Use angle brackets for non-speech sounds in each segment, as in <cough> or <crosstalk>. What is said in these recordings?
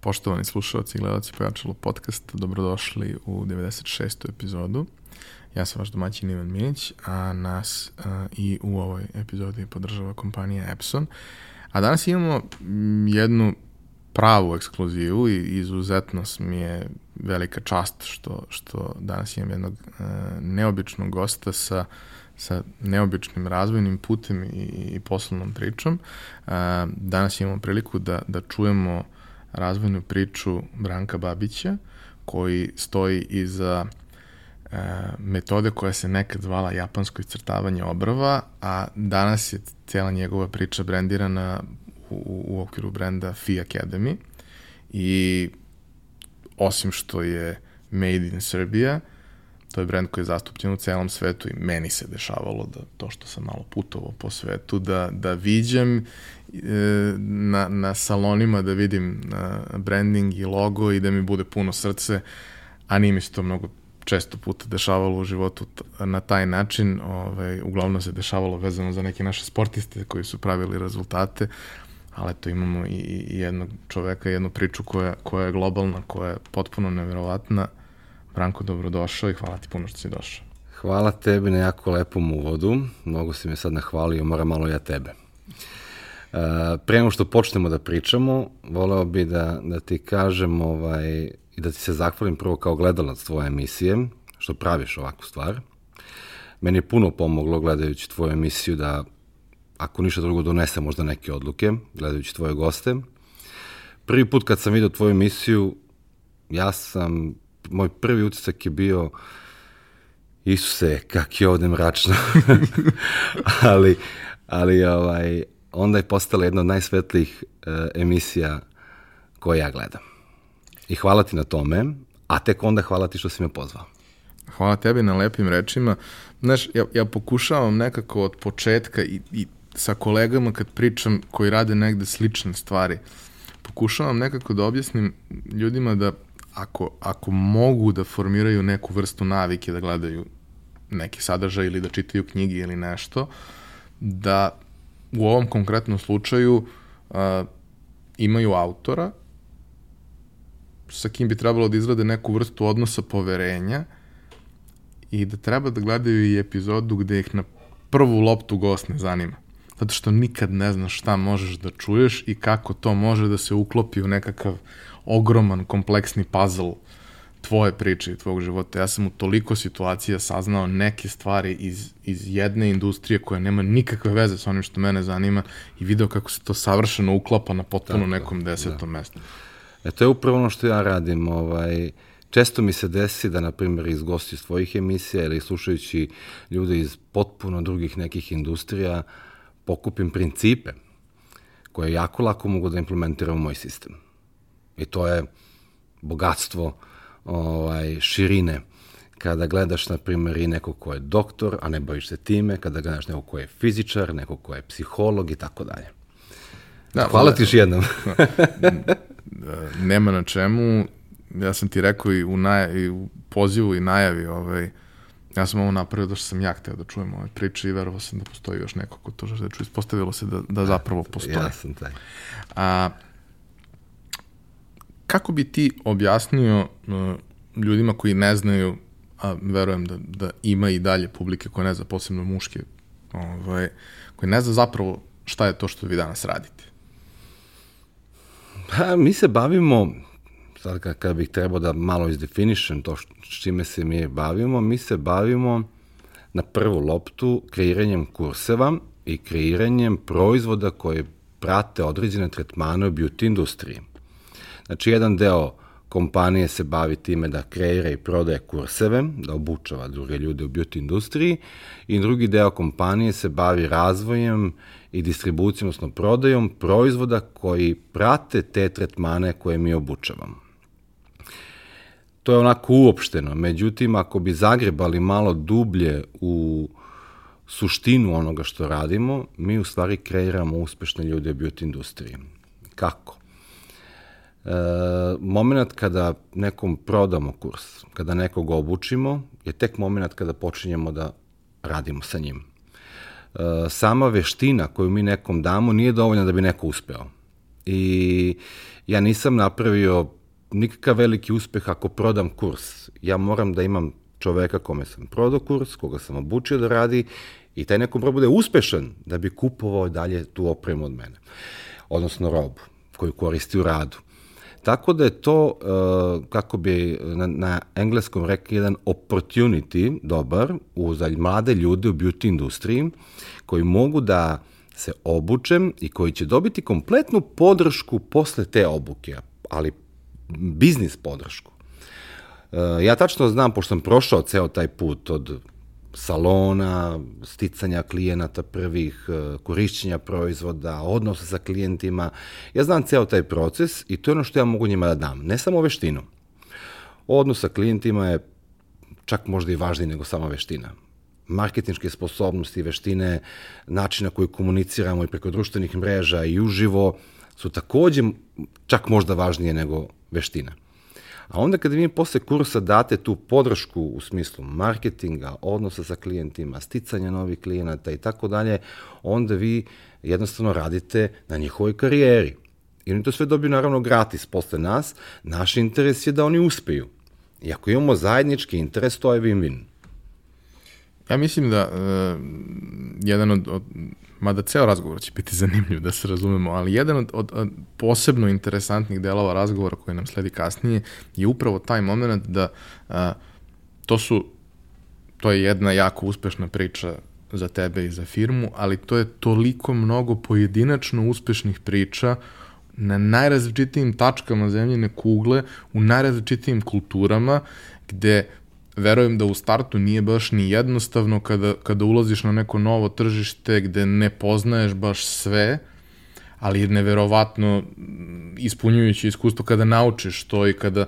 Poštovani slušalci i gledalci Pojačalo podcasta, dobrodošli u 96. epizodu. Ja sam vaš domaćin Ivan Minić, a nas a, i u ovoj epizodi podržava kompanija Epson. A danas imamo jednu pravu ekskluzivu i izuzetno mi je velika čast što, što danas imam jednog a, neobičnog gosta sa sa neobičnim razvojnim putem i, i poslovnom pričom. A, danas imamo priliku da, da čujemo razvojnu priču Branka Babića, koji stoji iza e, metode koja se nekad zvala japansko iscrtavanje obrava, a danas je cijela njegova priča brendirana u, u okviru brenda Fi Academy. I osim što je made in Serbia, to je brend koji je zastupljen u celom svetu i meni se dešavalo da to što sam malo putovao po svetu, da, da viđem na, na salonima, da vidim na branding i logo i da mi bude puno srce, a nije mi se to mnogo često puta dešavalo u životu na taj način. Ovaj, uglavnom se dešavalo vezano za neke naše sportiste koji su pravili rezultate, ali to imamo i, i jednog čoveka, jednu priču koja, koja je globalna, koja je potpuno neverovatna, Branko, dobrodošao i hvala ti puno što si došao. Hvala tebi na jako lepom uvodu. Mnogo si me sad nahvalio, moram malo ja tebe. Uh, pre nego što počnemo da pričamo, voleo bi da, da ti kažem ovaj, i da ti se zahvalim prvo kao gledalac tvoje emisije, što praviš ovakvu stvar. Meni je puno pomoglo gledajući tvoju emisiju da, ako ništa drugo, donese možda neke odluke, gledajući tvoje goste. Prvi put kad sam vidio tvoju emisiju, ja sam moj prvi utisak je bio Isuse, kak je ovde mračno. <laughs> ali, ali ovaj, onda je postala jedna od najsvetlijih uh, emisija koje ja gledam. I hvala ti na tome, a tek onda hvala ti što si me pozvao. Hvala tebi na lepim rečima. Znaš, ja, ja pokušavam nekako od početka i, i sa kolegama kad pričam koji rade negde slične stvari, pokušavam nekako da objasnim ljudima da ako, ako mogu da formiraju neku vrstu navike da gledaju neki sadržaj ili da čitaju knjige ili nešto, da u ovom konkretnom slučaju uh, imaju autora sa kim bi trebalo da izrade neku vrstu odnosa poverenja i da treba da gledaju i epizodu gde ih na prvu loptu gost ne zanima. Zato što nikad ne znaš šta možeš da čuješ i kako to može da se uklopi u nekakav ogroman, kompleksni puzzle tvoje priče i tvog života. Ja sam u toliko situacija saznao neke stvari iz, iz jedne industrije koja nema nikakve veze sa onim što mene zanima i video kako se to savršeno uklapa na potpuno Tako, nekom desetom da. mestu. E, to je upravo ono što ja radim. Ovaj, često mi se desi da, na primjer, iz gosti iz tvojih emisija ili slušajući ljude iz potpuno drugih nekih industrija, pokupim principe koje jako lako mogu da implementiram u moj sistem. I to je bogatstvo ovaj, širine kada gledaš, na primjer, i nekog ko je doktor, a ne baviš se time, kada gledaš nekog ko je fizičar, nekog ko je psiholog i tako dalje. Da, Hvala ti još jednom. <laughs> Nema na čemu. Ja sam ti rekao i u, naj, i u pozivu i najavi, ovaj, ja sam ovo napravio da što sam ja hteo da čujem ove priče i verovao sam da postoji još neko ko to žele da čuje. Ispostavilo se da, da zapravo postoji. Ja sam taj. A, kako bi ti objasnio uh, ljudima koji ne znaju, a verujem da, da ima i dalje publike koje ne zna, posebno muške, ovaj, koji ne zna zapravo šta je to što vi danas radite? Pa, mi se bavimo, sad kada bih trebao da malo izdefinišem to s čime se mi bavimo, mi se bavimo na prvu loptu kreiranjem kurseva i kreiranjem proizvoda koje prate određene tretmane u beauty industriji. Znači, jedan deo kompanije se bavi time da kreira i prodaje kurseve, da obučava druge ljude u beauty industriji i drugi deo kompanije se bavi razvojem i distribucijom, odnosno prodajom proizvoda koji prate te tretmane koje mi obučavamo. To je onako uopšteno, međutim, ako bi zagrebali malo dublje u suštinu onoga što radimo, mi u stvari kreiramo uspešne ljude u beauty industriji. Kako? E, moment kada nekom prodamo kurs, kada nekog obučimo, je tek moment kada počinjemo da radimo sa njim. E, sama veština koju mi nekom damo nije dovoljna da bi neko uspeo. i ja nisam napravio nikakav veliki uspeh ako prodam kurs. Ja moram da imam čoveka kome sam prodao kurs, koga sam obučio da radi i taj neko mora bude uspešan da bi kupovao dalje tu opremu od mene, odnosno robu koju koristi u radu. Tako da je to, uh, kako bi na, na engleskom rekli, jedan opportunity dobar u, za mlade ljude u beauty industriji koji mogu da se obučem i koji će dobiti kompletnu podršku posle te obuke, ali biznis podršku. Uh, ja tačno znam, pošto sam prošao ceo taj put od salona, sticanja klijenata prvih, e, korišćenja proizvoda, odnosa sa klijentima. Ja znam ceo taj proces i to je ono što ja mogu njima da dam. Ne samo veštinu. Odnos sa klijentima je čak možda i važniji nego sama veština. Marketinške sposobnosti, veštine, načina koji komuniciramo i preko društvenih mreža i uživo su takođe čak možda važnije nego veština. A onda kada vi posle kursa date tu podršku u smislu marketinga, odnosa sa klijentima, sticanja novih klijenata i tako dalje, onda vi jednostavno radite na njihovoj karijeri. I oni to sve dobiju naravno gratis posle nas. Naš interes je da oni uspeju. I ako imamo zajednički interes, to je win-win. Ja mislim da uh, jedan od, od mada ceo razgovor će biti zanimljiv da se razumemo, ali jedan od, od, od posebno interesantnih delova razgovora koji nam sledi kasnije je upravo taj moment da a, to su to je jedna jako uspešna priča za tebe i za firmu, ali to je toliko mnogo pojedinačno uspešnih priča na najrazličitijim tačkama zemljine kugle, u najrazličitijim kulturama, gde verujem da u startu nije baš ni jednostavno kada, kada ulaziš na neko novo tržište gde ne poznaješ baš sve, ali je neverovatno ispunjujući iskustvo kada naučiš to i kada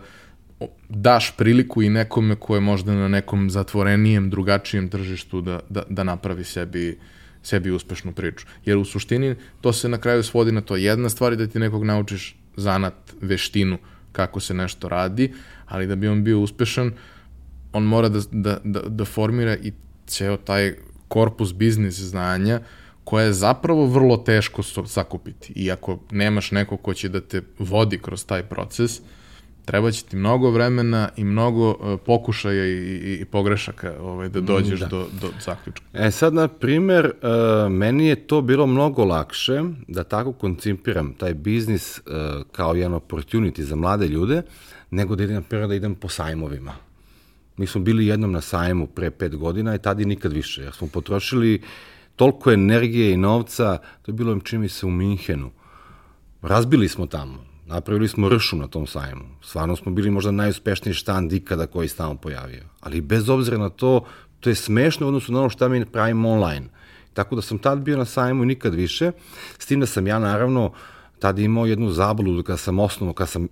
daš priliku i nekome ko je možda na nekom zatvorenijem, drugačijem tržištu da, da, da napravi sebi, sebi uspešnu priču. Jer u suštini to se na kraju svodi na to. Jedna stvar je da ti nekog naučiš zanat, veštinu, kako se nešto radi, ali da bi on bio uspešan, uh, on mora da, da, da, da formira i ceo taj korpus biznis znanja koje je zapravo vrlo teško sakupiti. I ako nemaš neko ko će da te vodi kroz taj proces, treba će ti mnogo vremena i mnogo uh, pokušaja i, i, i pogrešaka ovaj, da dođeš da. do, do zaključka. E sad, na primer, uh, meni je to bilo mnogo lakše da tako koncipiram taj biznis uh, kao jedan opportunity za mlade ljude, nego da idem, na primer, da idem po sajmovima Mi smo bili jednom na sajmu pre pet godina i tada i nikad više. Ja smo potrošili toliko energije i novca, to je bilo čini se u Minhenu. Razbili smo tamo, napravili smo ršu na tom sajmu. Stvarno smo bili možda najuspešniji štand ikada koji se tamo pojavio. Ali bez obzira na to, to je smešno u odnosu na ono šta mi pravimo online. Tako da sam tad bio na sajmu i nikad više, s tim da sam ja naravno tad imao jednu zabludu kada sam osnovno, kada sam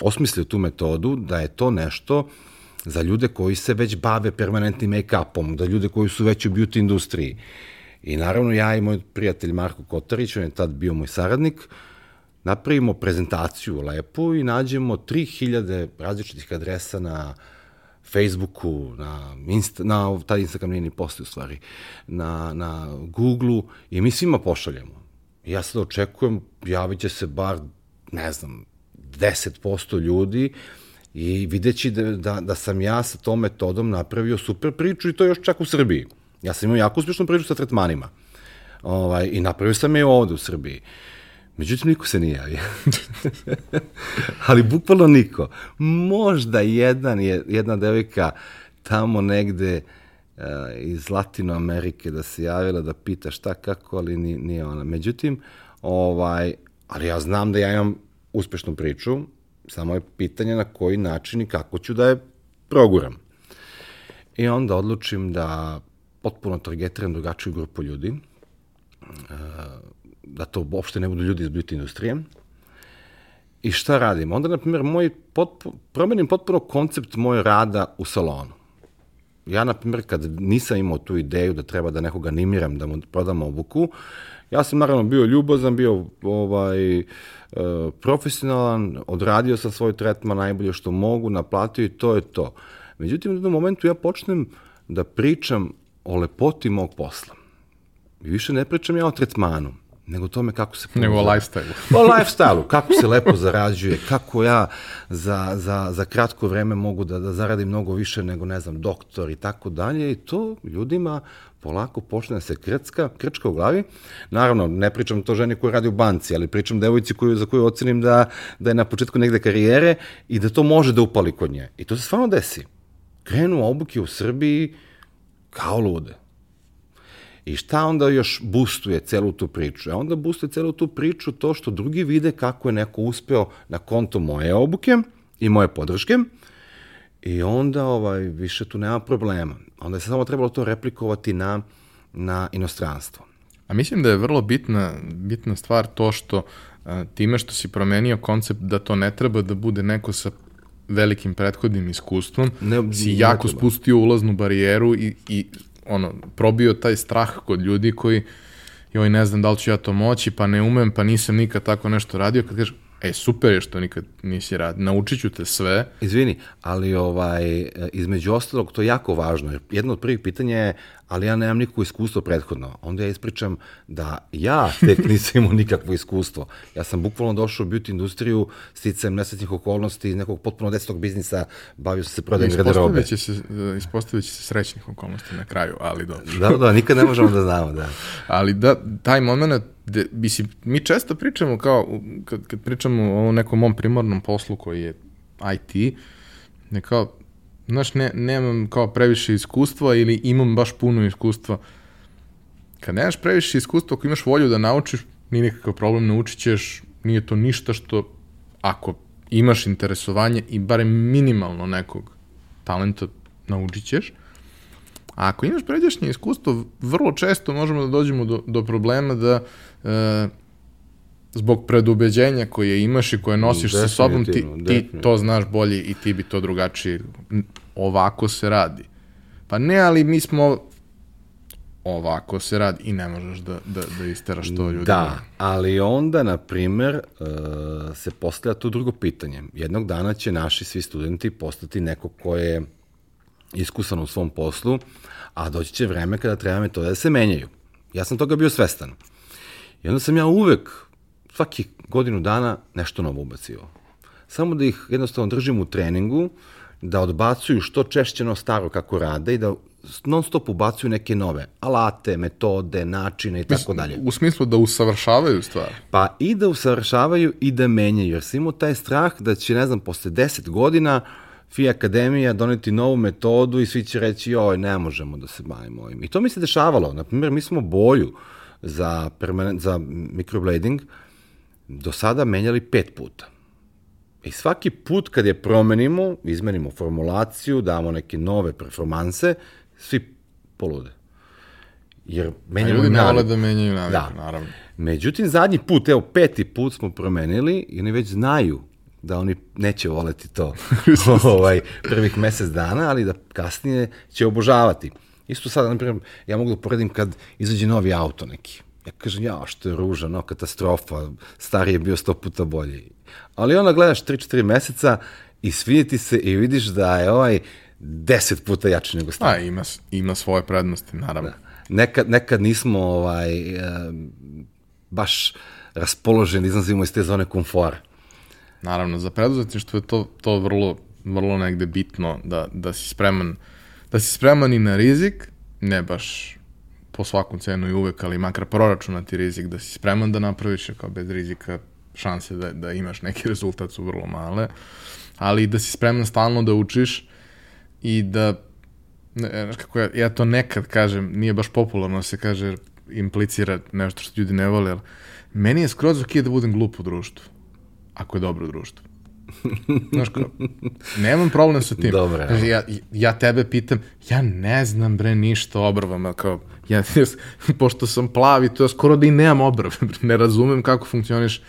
osmislio tu metodu, da je to nešto za ljude koji se već bave permanentnim make-upom, da ljude koji su već u beauty industriji. I naravno ja i moj prijatelj Marko Kotarić, on je tad bio moj saradnik, napravimo prezentaciju lepu i nađemo 3000 različitih adresa na Facebooku, na, Insta, na taj Instagram nije ni postoji u stvari, na, na Googleu i mi svima pošaljemo. Ja sad očekujem, javit će se bar, ne znam, 10% ljudi, i videći da, da, da sam ja sa tom metodom napravio super priču i to još čak u Srbiji. Ja sam imao jako uspešnu priču sa tretmanima. Ovaj, I napravio sam je ovde u Srbiji. Međutim, niko se nije javio. <laughs> Ali bukvalno niko. Možda jedan, je, jedna devojka tamo negde uh, iz Latino Amerike da se javila da pita šta kako, ali nije, ona. Međutim, ovaj, ali ja znam da ja imam uspešnu priču, Samo je pitanje na koji način i kako ću da je proguram. I onda odlučim da potpuno targetiram drugačiju grupu ljudi, e, da to uopšte ne budu ljudi iz beauty industrije. I šta radim? Onda, na primjer, moj potpu, promenim potpuno koncept moje rada u salonu. Ja, na primjer, kad nisam imao tu ideju da treba da nekoga animiram, da mu prodam obuku, ja sam naravno bio ljubazan, bio ovaj, E, profesionalan, odradio sam svoj tretman najbolje što mogu, naplatio i to je to. Međutim, u jednom momentu ja počnem da pričam o lepoti mog posla. I više ne pričam ja o tretmanu, nego tome kako se... Nego o lifestyle. o lifestyle kako se lepo zarađuje, kako ja za, za, za kratko vreme mogu da, da zaradim mnogo više nego, ne znam, doktor i tako dalje i to ljudima polako počne da se krcka, krčka u glavi. Naravno, ne pričam to ženi koja radi u banci, ali pričam devojci koju, za koju ocenim da, da je na početku negde karijere i da to može da upali kod nje. I to se stvarno desi. Krenu obuke u Srbiji kao lude. I šta onda još boostuje celu tu priču? A onda boostuje celu tu priču to što drugi vide kako je neko uspeo na konto moje obuke i moje podrške i onda ovaj, više tu nema problema. Onda je samo trebalo to replikovati na, na inostranstvo. A mislim da je vrlo bitna, bitna stvar to što a, time što si promenio koncept da to ne treba da bude neko sa velikim prethodnim iskustvom, Ne- si ne jako treba. spustio ulaznu barijeru i, i ono, probio taj strah kod ljudi koji joj ne znam da li ću ja to moći, pa ne umem, pa nisam nikad tako nešto radio, kad kažeš, e, super je što nikad nisi radio, naučit ću te sve, Izvini, ali ovaj, između ostalog to je jako važno, jedno od prvih pitanja je, ali ja nemam nikakvo iskustvo prethodno. Onda ja ispričam da ja tek <laughs> nisam imao nikakvo iskustvo. Ja sam bukvalno došao u beauty industriju sticajem nesretnih okolnosti iz nekog potpuno desetog biznisa, bavio sam se prodajem garderobe. ispostavit će se, e, ispostavit će se srećnih okolnosti na kraju, ali dobro. Da, da, nikad ne možemo da znamo, da. <laughs> Ali da, taj moment, de, mislim, mi često pričamo kao, kad, kad pričamo o nekom mom primarnom poslu koji je IT, ne kao, znaš, ne, nemam kao previše iskustva ili imam baš puno iskustva. Kad nemaš previše iskustva, ako imaš volju da naučiš, nije nikakav problem, naučit ćeš, nije to ništa što, ako imaš interesovanje i barem minimalno nekog talenta, naučit ćeš. A ako imaš pređašnje iskustvo, vrlo često možemo da dođemo do, do problema da e, zbog predubeđenja koje imaš i koje nosiš sa sobom, ti, ti to znaš bolje i ti bi to drugačije. Ovako se radi. Pa ne, ali mi smo ovako se radi i ne možeš da, da, da isteraš to ljudima. Da, ali onda, na primer, e, se postavlja to drugo pitanje. Jednog dana će naši svi studenti postati neko ko je iskusan u svom poslu, a doći će vreme kada treba metode da se menjaju. Ja sam toga bio svestan. I onda sam ja uvek, svaki godinu dana, nešto novo ubacio. Samo da ih jednostavno držim u treningu, da odbacuju što češće no staro kako rade i da non stop ubacuju neke nove alate, metode, načine i tako dalje. U smislu da usavršavaju stvar. Pa i da usavršavaju i da menjaju, jer sam imao taj strah da će, ne znam, posle 10 godina FI Akademija doneti novu metodu i svi će reći, joj, ne možemo da se bavimo ovim. I to mi se dešavalo. Naprimjer, mi smo boju za, za microblading do sada menjali pet puta. I svaki put kad je promenimo, izmenimo formulaciju, damo neke nove performanse, svi polude. Jer A menjamo ljudi ne vole da menjaju naviku, Da. naravno. Međutim, zadnji put, evo peti put smo promenili i oni već znaju da oni neće voleti to <laughs> ovaj, prvih mesec dana, ali da kasnije će obožavati. Isto sada, na primjer, ja mogu da poredim kad izađe novi auto neki. Ja kažem, ja, što je ružan, no, katastrofa, stari je bio sto puta bolji. Ali onda gledaš 3-4 meseca i svijeti se i vidiš da je ovaj deset puta jači nego stari. A, ima, ima svoje prednosti, naravno. nekad, nekad nismo ovaj, e, baš raspoloženi, da izlazimo iz te zone komfora. Naravno, za preduzetništvo je to, to vrlo, vrlo negde bitno da, da si spreman da si spreman i na rizik, ne baš po svakom cenu i uvek, ali makar proračunati rizik, da si spreman da napraviš, kao bez rizika šanse da, da imaš neki rezultat su vrlo male, ali da si spreman stalno da učiš i da, ne, znaš kako ja, ja to nekad kažem, nije baš popularno da se kaže, implicira nešto što ljudi ne vole, ali meni je skroz ok da budem glup u društvu ako je dobro društvo. Znaš kao, nemam problem sa tim. Kaže, ja, ja tebe pitam, ja ne znam bre ništa o obrvama, kao, ja, <laughs> pošto sam plav i to ja skoro da i nemam obrve, <laughs> ne razumem kako funkcioniš,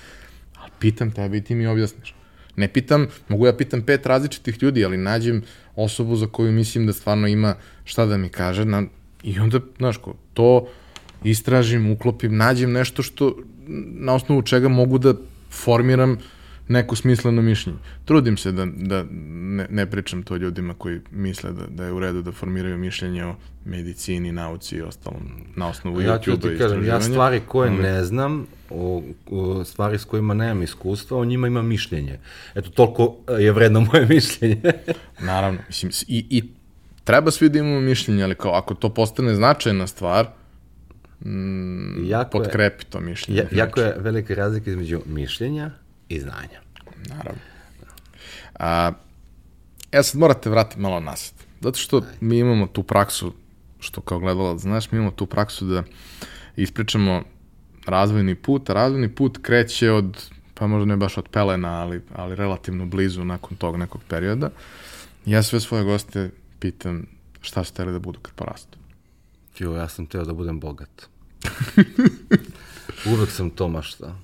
ali pitam tebe i ti mi objasniš. Ne pitam, mogu ja pitam pet različitih ljudi, ali nađem osobu za koju mislim da stvarno ima šta da mi kaže, na, i onda, znaš, ko, to istražim, uklopim, nađem nešto što, na osnovu čega mogu da formiram neko smisleno mišljenje. Trudim se da, da ne, ne pričam to ljudima koji misle da, da je u redu da formiraju mišljenje o medicini, nauci i ostalom na osnovu ja ću YouTube-a ti i kažem, ja istraživanja. stvari koje Ali- ne znam, o, o, stvari s kojima nemam iskustva, o njima imam mišljenje. Eto, toliko je vredno moje <laughs> mišljenje. Naravno, mislim, i, i treba svi da imamo mišljenje, ali kao ako to postane značajna stvar, mm, jako, je, potkrepi to mišljenje. ja, jako je velika razlika između mišljenja i znanja. Naravno. A, ja sad morate vratiti malo nazad. Zato što mi imamo tu praksu, što kao gledalac, znaš, mi imamo tu praksu da ispričamo razvojni put, a razvojni put kreće od, pa možda ne baš od pelena, ali, ali relativno blizu nakon tog nekog perioda. Ja sve svoje goste pitam šta su teli da budu kad porastu. Jo, ja sam teo da budem bogat. <laughs> Uvek sam to mašta.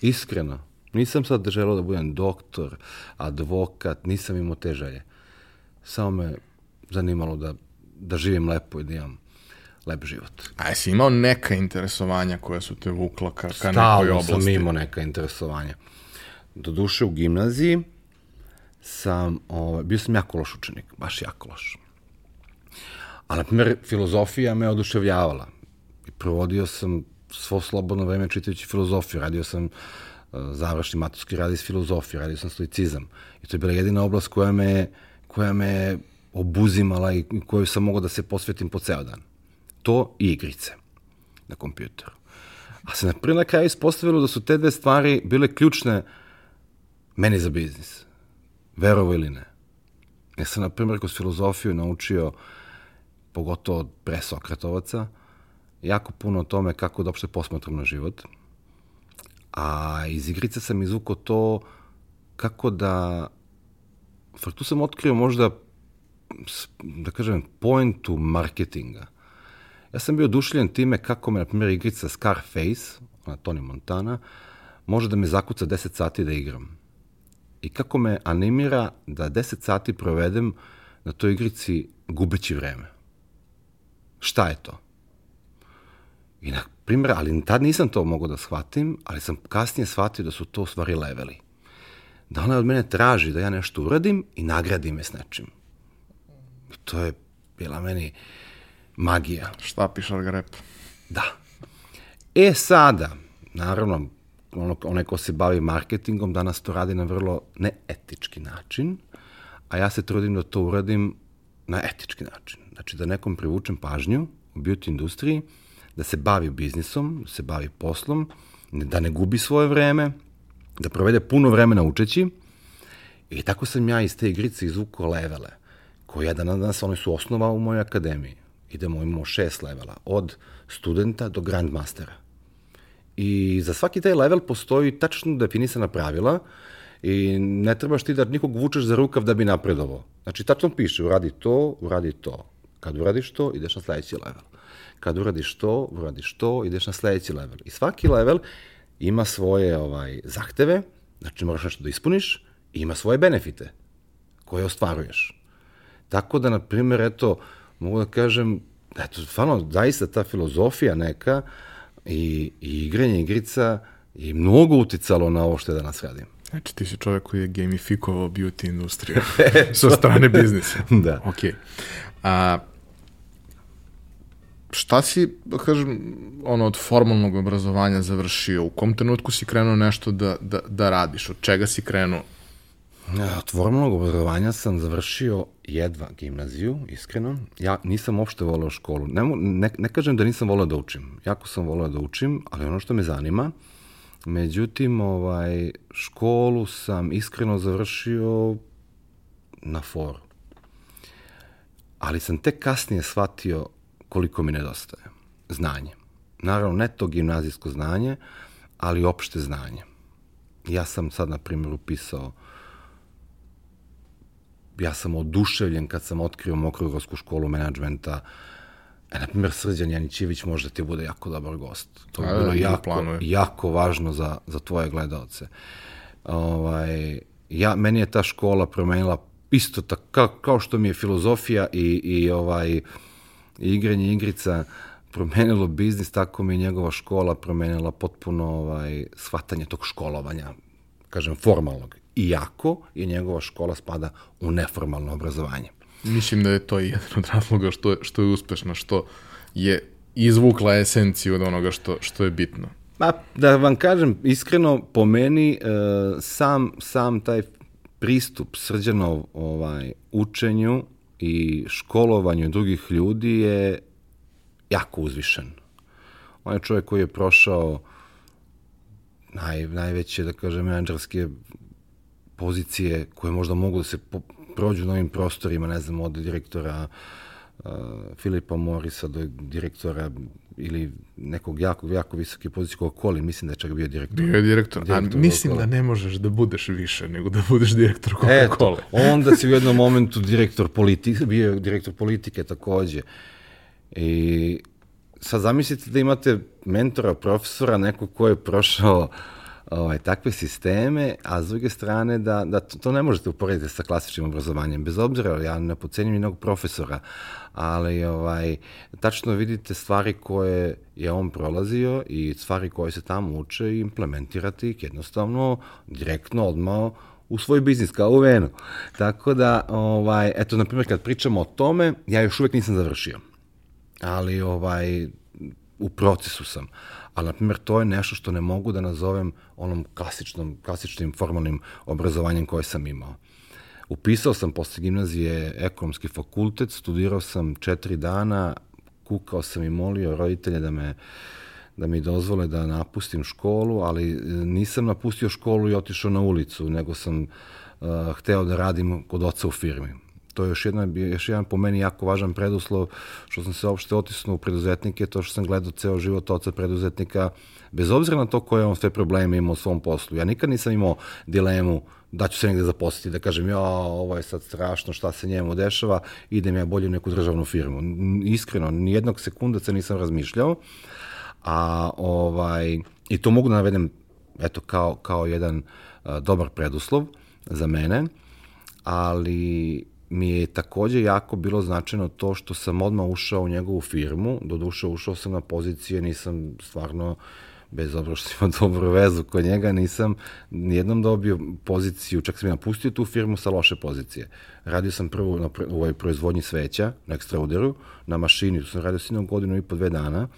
Iskreno. Nisam sad želeo da budem doktor, advokat, nisam imao te želje. Samo me zanimalo da, da živim lepo i da imam lep život. A jesi imao neka interesovanja koja su te vukla ka, ka nekoj Stalno oblasti? sam imao neka interesovanja. Doduše u gimnaziji sam, ovaj, bio sam jako loš učenik, baš jako loš. A, na primjer, filozofija me oduševljavala. I provodio sam svo slobodno vreme čitajući filozofiju. Radio sam uh, završni maturski rad iz filozofije, radio sam stoicizam. I to je bila jedina oblast koja me, koja me obuzimala i koju sam mogao da se posvetim po ceo dan. To i igrice na kompjuteru. A se na prvi na kraju ispostavilo da su te dve stvari bile ključne meni za biznis. Verovo ili ne. Ja sam, na primjer, kroz filozofiju naučio, pogotovo od pre Sokratovaca, jako puno o tome kako da uopšte posmatram na život. A iz igrice sam izvukao to kako da... Tu sam otkrio možda, da kažem, pointu marketinga. Ja sam bio oduševljen time kako me, na primjer, igrica Scarface, ona Tony Montana, može da me zakuca 10 sati da igram. I kako me animira da 10 sati provedem na toj igrici gubeći vreme. Šta je to? I na primjer, ali tad nisam to mogao da shvatim, ali sam kasnije shvatio da su to u stvari leveli. Da ona od mene traži da ja nešto uradim i nagradi me s nečim. I to je bila meni magija. Šta pišar ga rep? Da. E sada, naravno, ono, onaj ko se bavi marketingom danas to radi na vrlo neetički način, a ja se trudim da to uradim na etički način. Znači da nekom privučem pažnju u beauty industriji, da se bavi biznisom, da se bavi poslom, da ne gubi svoje vreme, da provede puno vremena učeći. I tako sam ja iz te igrice izvukao levele, koje ja danas one su osnova u mojoj akademiji. Idemo, imamo šest levela, od studenta do grandmastera. I za svaki taj level postoji tačno definisana pravila i ne trebaš ti da nikog vučeš za rukav da bi napredovao. Znači, tačno piše, uradi to, uradi to. Kad uradiš to, ideš na sledeći level. Kad uradiš to, uradiš to, ideš na sledeći level. I svaki level ima svoje ovaj zahteve, znači moraš nešto da ispuniš, i ima svoje benefite koje ostvaruješ. Tako da, na primjer, eto, mogu da kažem, eto, stvarno, zaista ta filozofija neka i, i igranje igrica je mnogo uticalo na ovo što je danas radim. Znači, ti si čovjek koji je gamifikovao beauty industriju <laughs> sa strane biznisa. Da. Ok. A, šta si, da kažem, ono, od formalnog obrazovanja završio? U kom trenutku si krenuo nešto da, da, da radiš? Od čega si krenuo? Od formalnog obrazovanja sam završio jedva gimnaziju, iskreno. Ja nisam uopšte voleo školu. Ne, ne, ne kažem da nisam voleo da učim. Jako sam voleo da učim, ali ono što me zanima, međutim, ovaj, školu sam iskreno završio na foru. Ali sam tek kasnije shvatio koliko mi nedostaje. Znanje. Naravno, ne to gimnazijsko znanje, ali opšte znanje. Ja sam sad, na primjer, upisao ja sam oduševljen kad sam otkrio Mokrogorsku školu menadžmenta. E, na primjer, Srđan Janićević može da ti bude jako dobar gost. To je bilo da, jako, jako važno za, za tvoje gledalce. Ovaj, ja, meni je ta škola promenila isto tako, kao, kao što mi je filozofija i, i ovaj, i igranje igrica promenilo biznis, tako mi je njegova škola promenila potpuno ovaj, shvatanje tog školovanja. kažem, formalnog. Iako je njegova škola spada u neformalno obrazovanje. Mislim da je to jedan od razloga što je, što je uspešno, što je izvukla esenciju od onoga što, što je bitno. Pa, da vam kažem, iskreno, po meni, e, sam, sam taj pristup srđanov ovaj, učenju i školovanju drugih ljudi je jako uzvišen. On je čovjek koji je prošao naj, najveće, da kažem, menadžerske pozicije koje možda mogu da se po, prođu na ovim prostorima, ne znam, od direktora uh, Filipa Morisa do direktora ili nekog jako, jako visoke pozicije kog koli, mislim da je čak bio direktor. Bio je direktor, direktor a mislim da ne možeš da budeš više nego da budeš direktor Coca-Cola. Eto, onda si u jednom momentu direktor politike, bio je direktor politike takođe. I sad zamislite da imate mentora, profesora, neko ko je prošao ovaj, takve sisteme, a s druge strane da, da to, ne možete uporediti sa klasičnim obrazovanjem. Bez obzira, ja ne pocenjam jednog profesora, ali ovaj, tačno vidite stvari koje je on prolazio i stvari koje se tamo uče i implementirati ih jednostavno, direktno, odmah u svoj biznis, kao u venu. Tako da, ovaj, eto, na primjer, kad pričamo o tome, ja još uvek nisam završio. Ali, ovaj, u procesu sam. Ali, na primjer, to je nešto što ne mogu da nazovem onom klasičnom, klasičnim formalnim obrazovanjem koje sam imao. Upisao sam posle gimnazije ekonomski fakultet, studirao sam četiri dana, kukao sam i molio roditelje da me da mi dozvole da napustim školu, ali e, nisam napustio školu i otišao na ulicu, nego sam uh, hteo da radim kod oca u firmi. To je još, jedna, još jedan po meni jako važan preduslov što sam se uopšte otisnuo u preduzetnike, to što sam gledao ceo život oca preduzetnika, bez obzira na to koje on sve probleme imao u svom poslu. Ja nikad nisam imao dilemu da ću se negde zaposliti, da kažem, ja, ovo je sad strašno, šta se njemu dešava, idem ja bolje u neku državnu firmu. Iskreno, nijednog sekunda se nisam razmišljao, a ovaj, i to mogu da navedem, eto, kao, kao jedan a, dobar preduslov za mene, ali mi je takođe jako bilo značajno to što sam odmah ušao u njegovu firmu, do duše ušao sam na pozicije, nisam stvarno bez obzira što imao <laughs> dobru vezu kod njega, nisam nijednom dobio poziciju, čak sam i napustio tu firmu sa loše pozicije. Radio sam prvo na, u ovoj proizvodnji sveća, na ekstrauderu, na mašini, tu sam radio sinom godinu i po dve dana,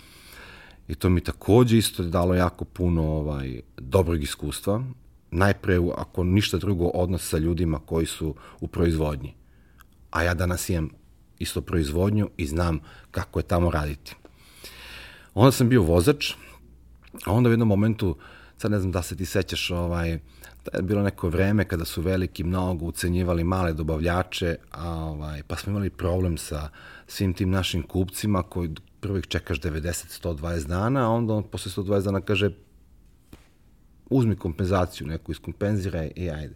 i to mi takođe isto dalo jako puno ovaj, dobrog iskustva, najpre, ako ništa drugo, odnos sa ljudima koji su u proizvodnji. A ja danas imam isto proizvodnju i znam kako je tamo raditi. Onda sam bio vozač, A onda u jednom momentu, sad ne znam da se ti sećaš, ovaj, da je bilo neko vreme kada su veliki mnogo ucenjivali male dobavljače, a, ovaj, pa smo imali problem sa svim tim našim kupcima koji prvo ih čekaš 90-120 dana, a onda on posle 120 dana kaže uzmi kompenzaciju neku, iskompenziraj i ajde.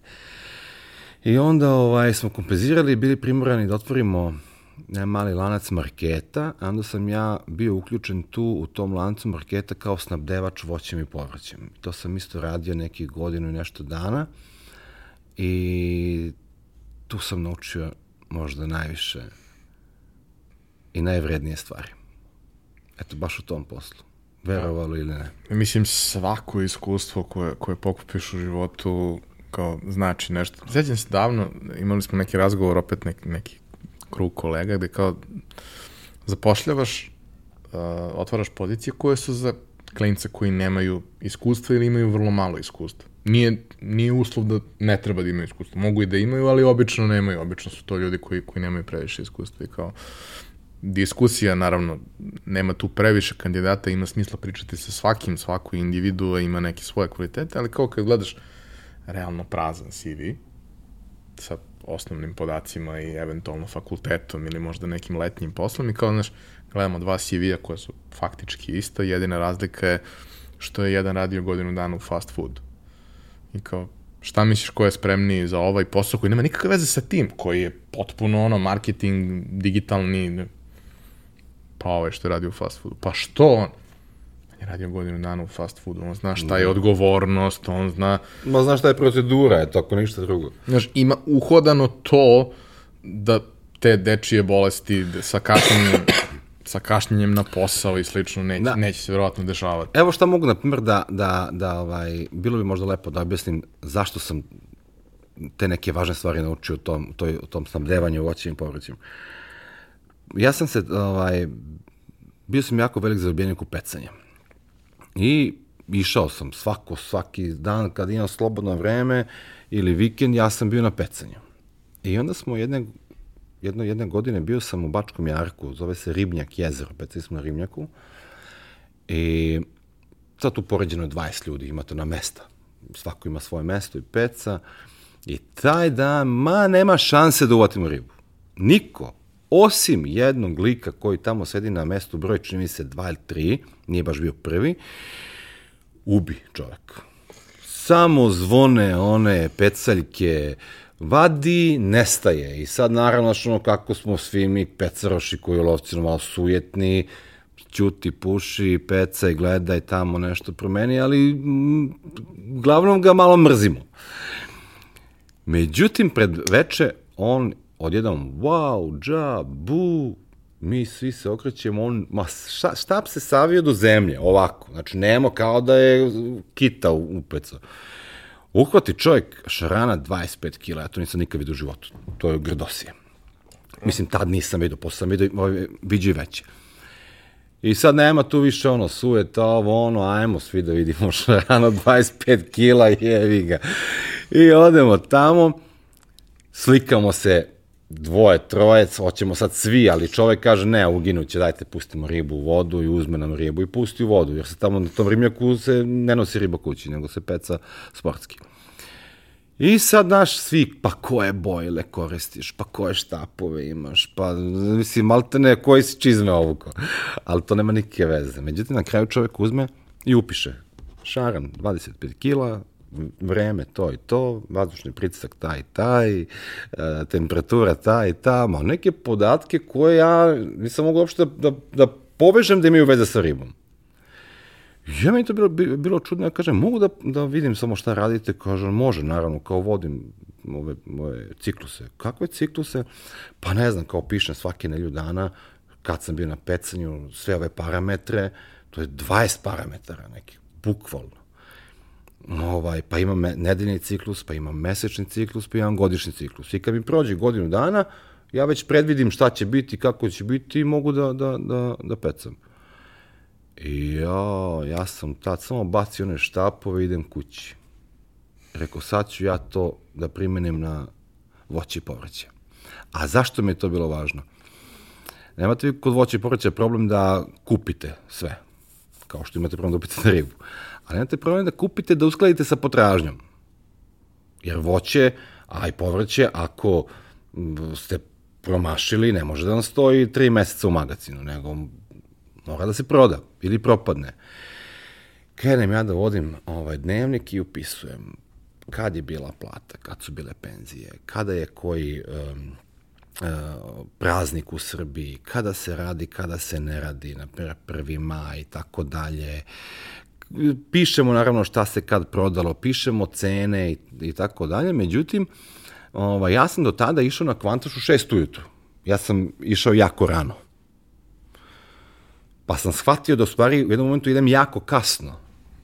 I onda ovaj, smo kompenzirali bili primorani da otvorimo ne, mali lanac marketa, a onda sam ja bio uključen tu u tom lancu marketa kao snabdevač voćem i povrćem. To sam isto radio nekih godinu i nešto dana i tu sam naučio možda najviše i najvrednije stvari. Eto, baš u tom poslu. Verovalo ili ne. Mislim, svako iskustvo koje, koje pokupiš u životu kao znači nešto. Sjećam se davno, imali smo neki razgovor, opet neki, neki krug kolega gde kao zapošljavaš, uh, otvaraš pozicije koje su za klince koji nemaju iskustva ili imaju vrlo malo iskustva. Nije, nije uslov da ne treba da imaju iskustva. Mogu i da imaju, ali obično nemaju. Obično su to ljudi koji, koji nemaju previše iskustva i kao diskusija, naravno, nema tu previše kandidata, ima smisla pričati sa svakim, svaku individu ima neke svoje kvalitete, ali kao kad gledaš realno prazan CV sa osnovnim podacima i eventualno fakultetom ili možda nekim letnjim poslom i kao, znaš, gledamo dva CV-a koja su faktički ista, jedina razlika je što je jedan radio godinu dana u fast food. I kao, šta misliš ko je spremniji za ovaj posao koji nema nikakve veze sa tim, koji je potpuno ono marketing, digitalni, pa ovaj što je radio u fast foodu. Pa što on? Je radio godinu dana u fast foodu, on zna šta je da. odgovornost, on zna... Ma zna šta je procedura, je tako ništa drugo. Znaš, ima uhodano to da te dečije bolesti sa kašnjenjem <coughs> sa kašnjenjem na posao i slično neće, Da. neće se verovatno dešavati. Evo šta mogu, na primjer, da, da, da ovaj, bilo bi možda lepo da objasnim zašto sam te neke važne stvari naučio u tom, toj, u tom snabdevanju voćem i povrćem. Ja sam se, ovaj, bio sam jako velik zaljubljenik u pecanje. I išao sam svako, svaki dan kad imam slobodno vreme ili vikend, ja sam bio na pecanju. I onda smo jedne, jedno, jedne godine bio sam u Bačkom Jarku, zove se Ribnjak jezero, pecali smo na Ribnjaku. I sad tu poređeno je 20 ljudi, ima to na mesta. Svako ima svoje mesto i peca. I taj dan, ma, nema šanse da uvatimo ribu. Niko, osim jednog lika koji tamo sedi na mestu broj, čini mi se, dva ili tri, nije baš bio prvi, ubi čovek. Samo zvone one pecaljke, vadi, nestaje. I sad naravno, ono kako smo svi mi pecaroši koji u lovcinu malo sujetni, ćuti, puši, peca i gleda i tamo nešto promeni, ali mm, glavnom ga malo mrzimo. Međutim, pred veče on odjednom, wow, dža, bu, mi svi se okrećemo, on, ma šta, štap se savio do zemlje, ovako, znači nemo kao da je kita upecao. Uhvati čovjek šarana 25 kila, ja to nisam nikad vidio u životu, to je grdosije. Mislim, tad nisam vidio, posle sam vidio, vidio i veće. I sad nema tu više ono sueta, ovo ono, ajmo svi da vidimo <laughs> šarano 25 kila, jevi ga. I odemo tamo, slikamo se dvoje, trojec, hoćemo sad svi, ali čovek kaže ne, uginuće, dajte pustimo ribu u vodu i uzme nam ribu i pusti u vodu, jer se tamo na tom ribnjaku se ne nosi riba kući, nego se peca sportski. I sad, naš, svi, pa koje bojle koristiš, pa koje štapove imaš, pa, mislim, maltene, koji si čizme ovuko. Ali to nema nikakve veze. Međutim, na kraju čovjek uzme i upiše. Šaran, 25 kila, vreme to i to, vazdušni pritisak taj i taj, e, temperatura ta i ta, ma neke podatke koje ja nisam mogu uopšte da, da, da povežem da imaju veze sa ribom. Ja meni to bilo, bi- bilo čudno, ja kažem, mogu da, da vidim samo šta radite, kaže, može, naravno, kao vodim ove, ove cikluse. Kakve cikluse? Pa ne znam, kao pišem svake nelju dana, kad sam bio na pecanju, sve ove parametre, to je 20 parametara nekih, bukvalno. Ovaj, pa imam nedeljni ciklus, pa imam mesečni ciklus, pa imam godišnji ciklus. I kad mi prođe godinu dana, ja već predvidim šta će biti, kako će biti i mogu da, da, da, da pecam. I ja, ja sam tad samo bacio one štapove i idem kući. Rekao, sad ću ja to da primenim na voće i povrće. A zašto mi je to bilo važno? Nemate vi kod voća i povrća problem da kupite sve, kao što imate problem da kupite ribu. Ali nemate problem da kupite da uskladite sa potražnjom. Jer voće, a i povrće, ako ste promašili, ne može da vam stoji tri meseca u magazinu, nego mora da se proda ili propadne. Krenem ja da vodim ovaj dnevnik i upisujem kad je bila plata, kad su bile penzije, kada je koji um, praznik u Srbiji, kada se radi, kada se ne radi, na primjer 1. maj i tako dalje. Pišemo naravno šta se kad prodalo, pišemo cene i, i tako dalje, međutim, ovaj, ja sam do tada išao na kvantaš u 6 ujutru. Ja sam išao jako rano. Pa sam shvatio da u stvari u jednom momentu idem jako kasno.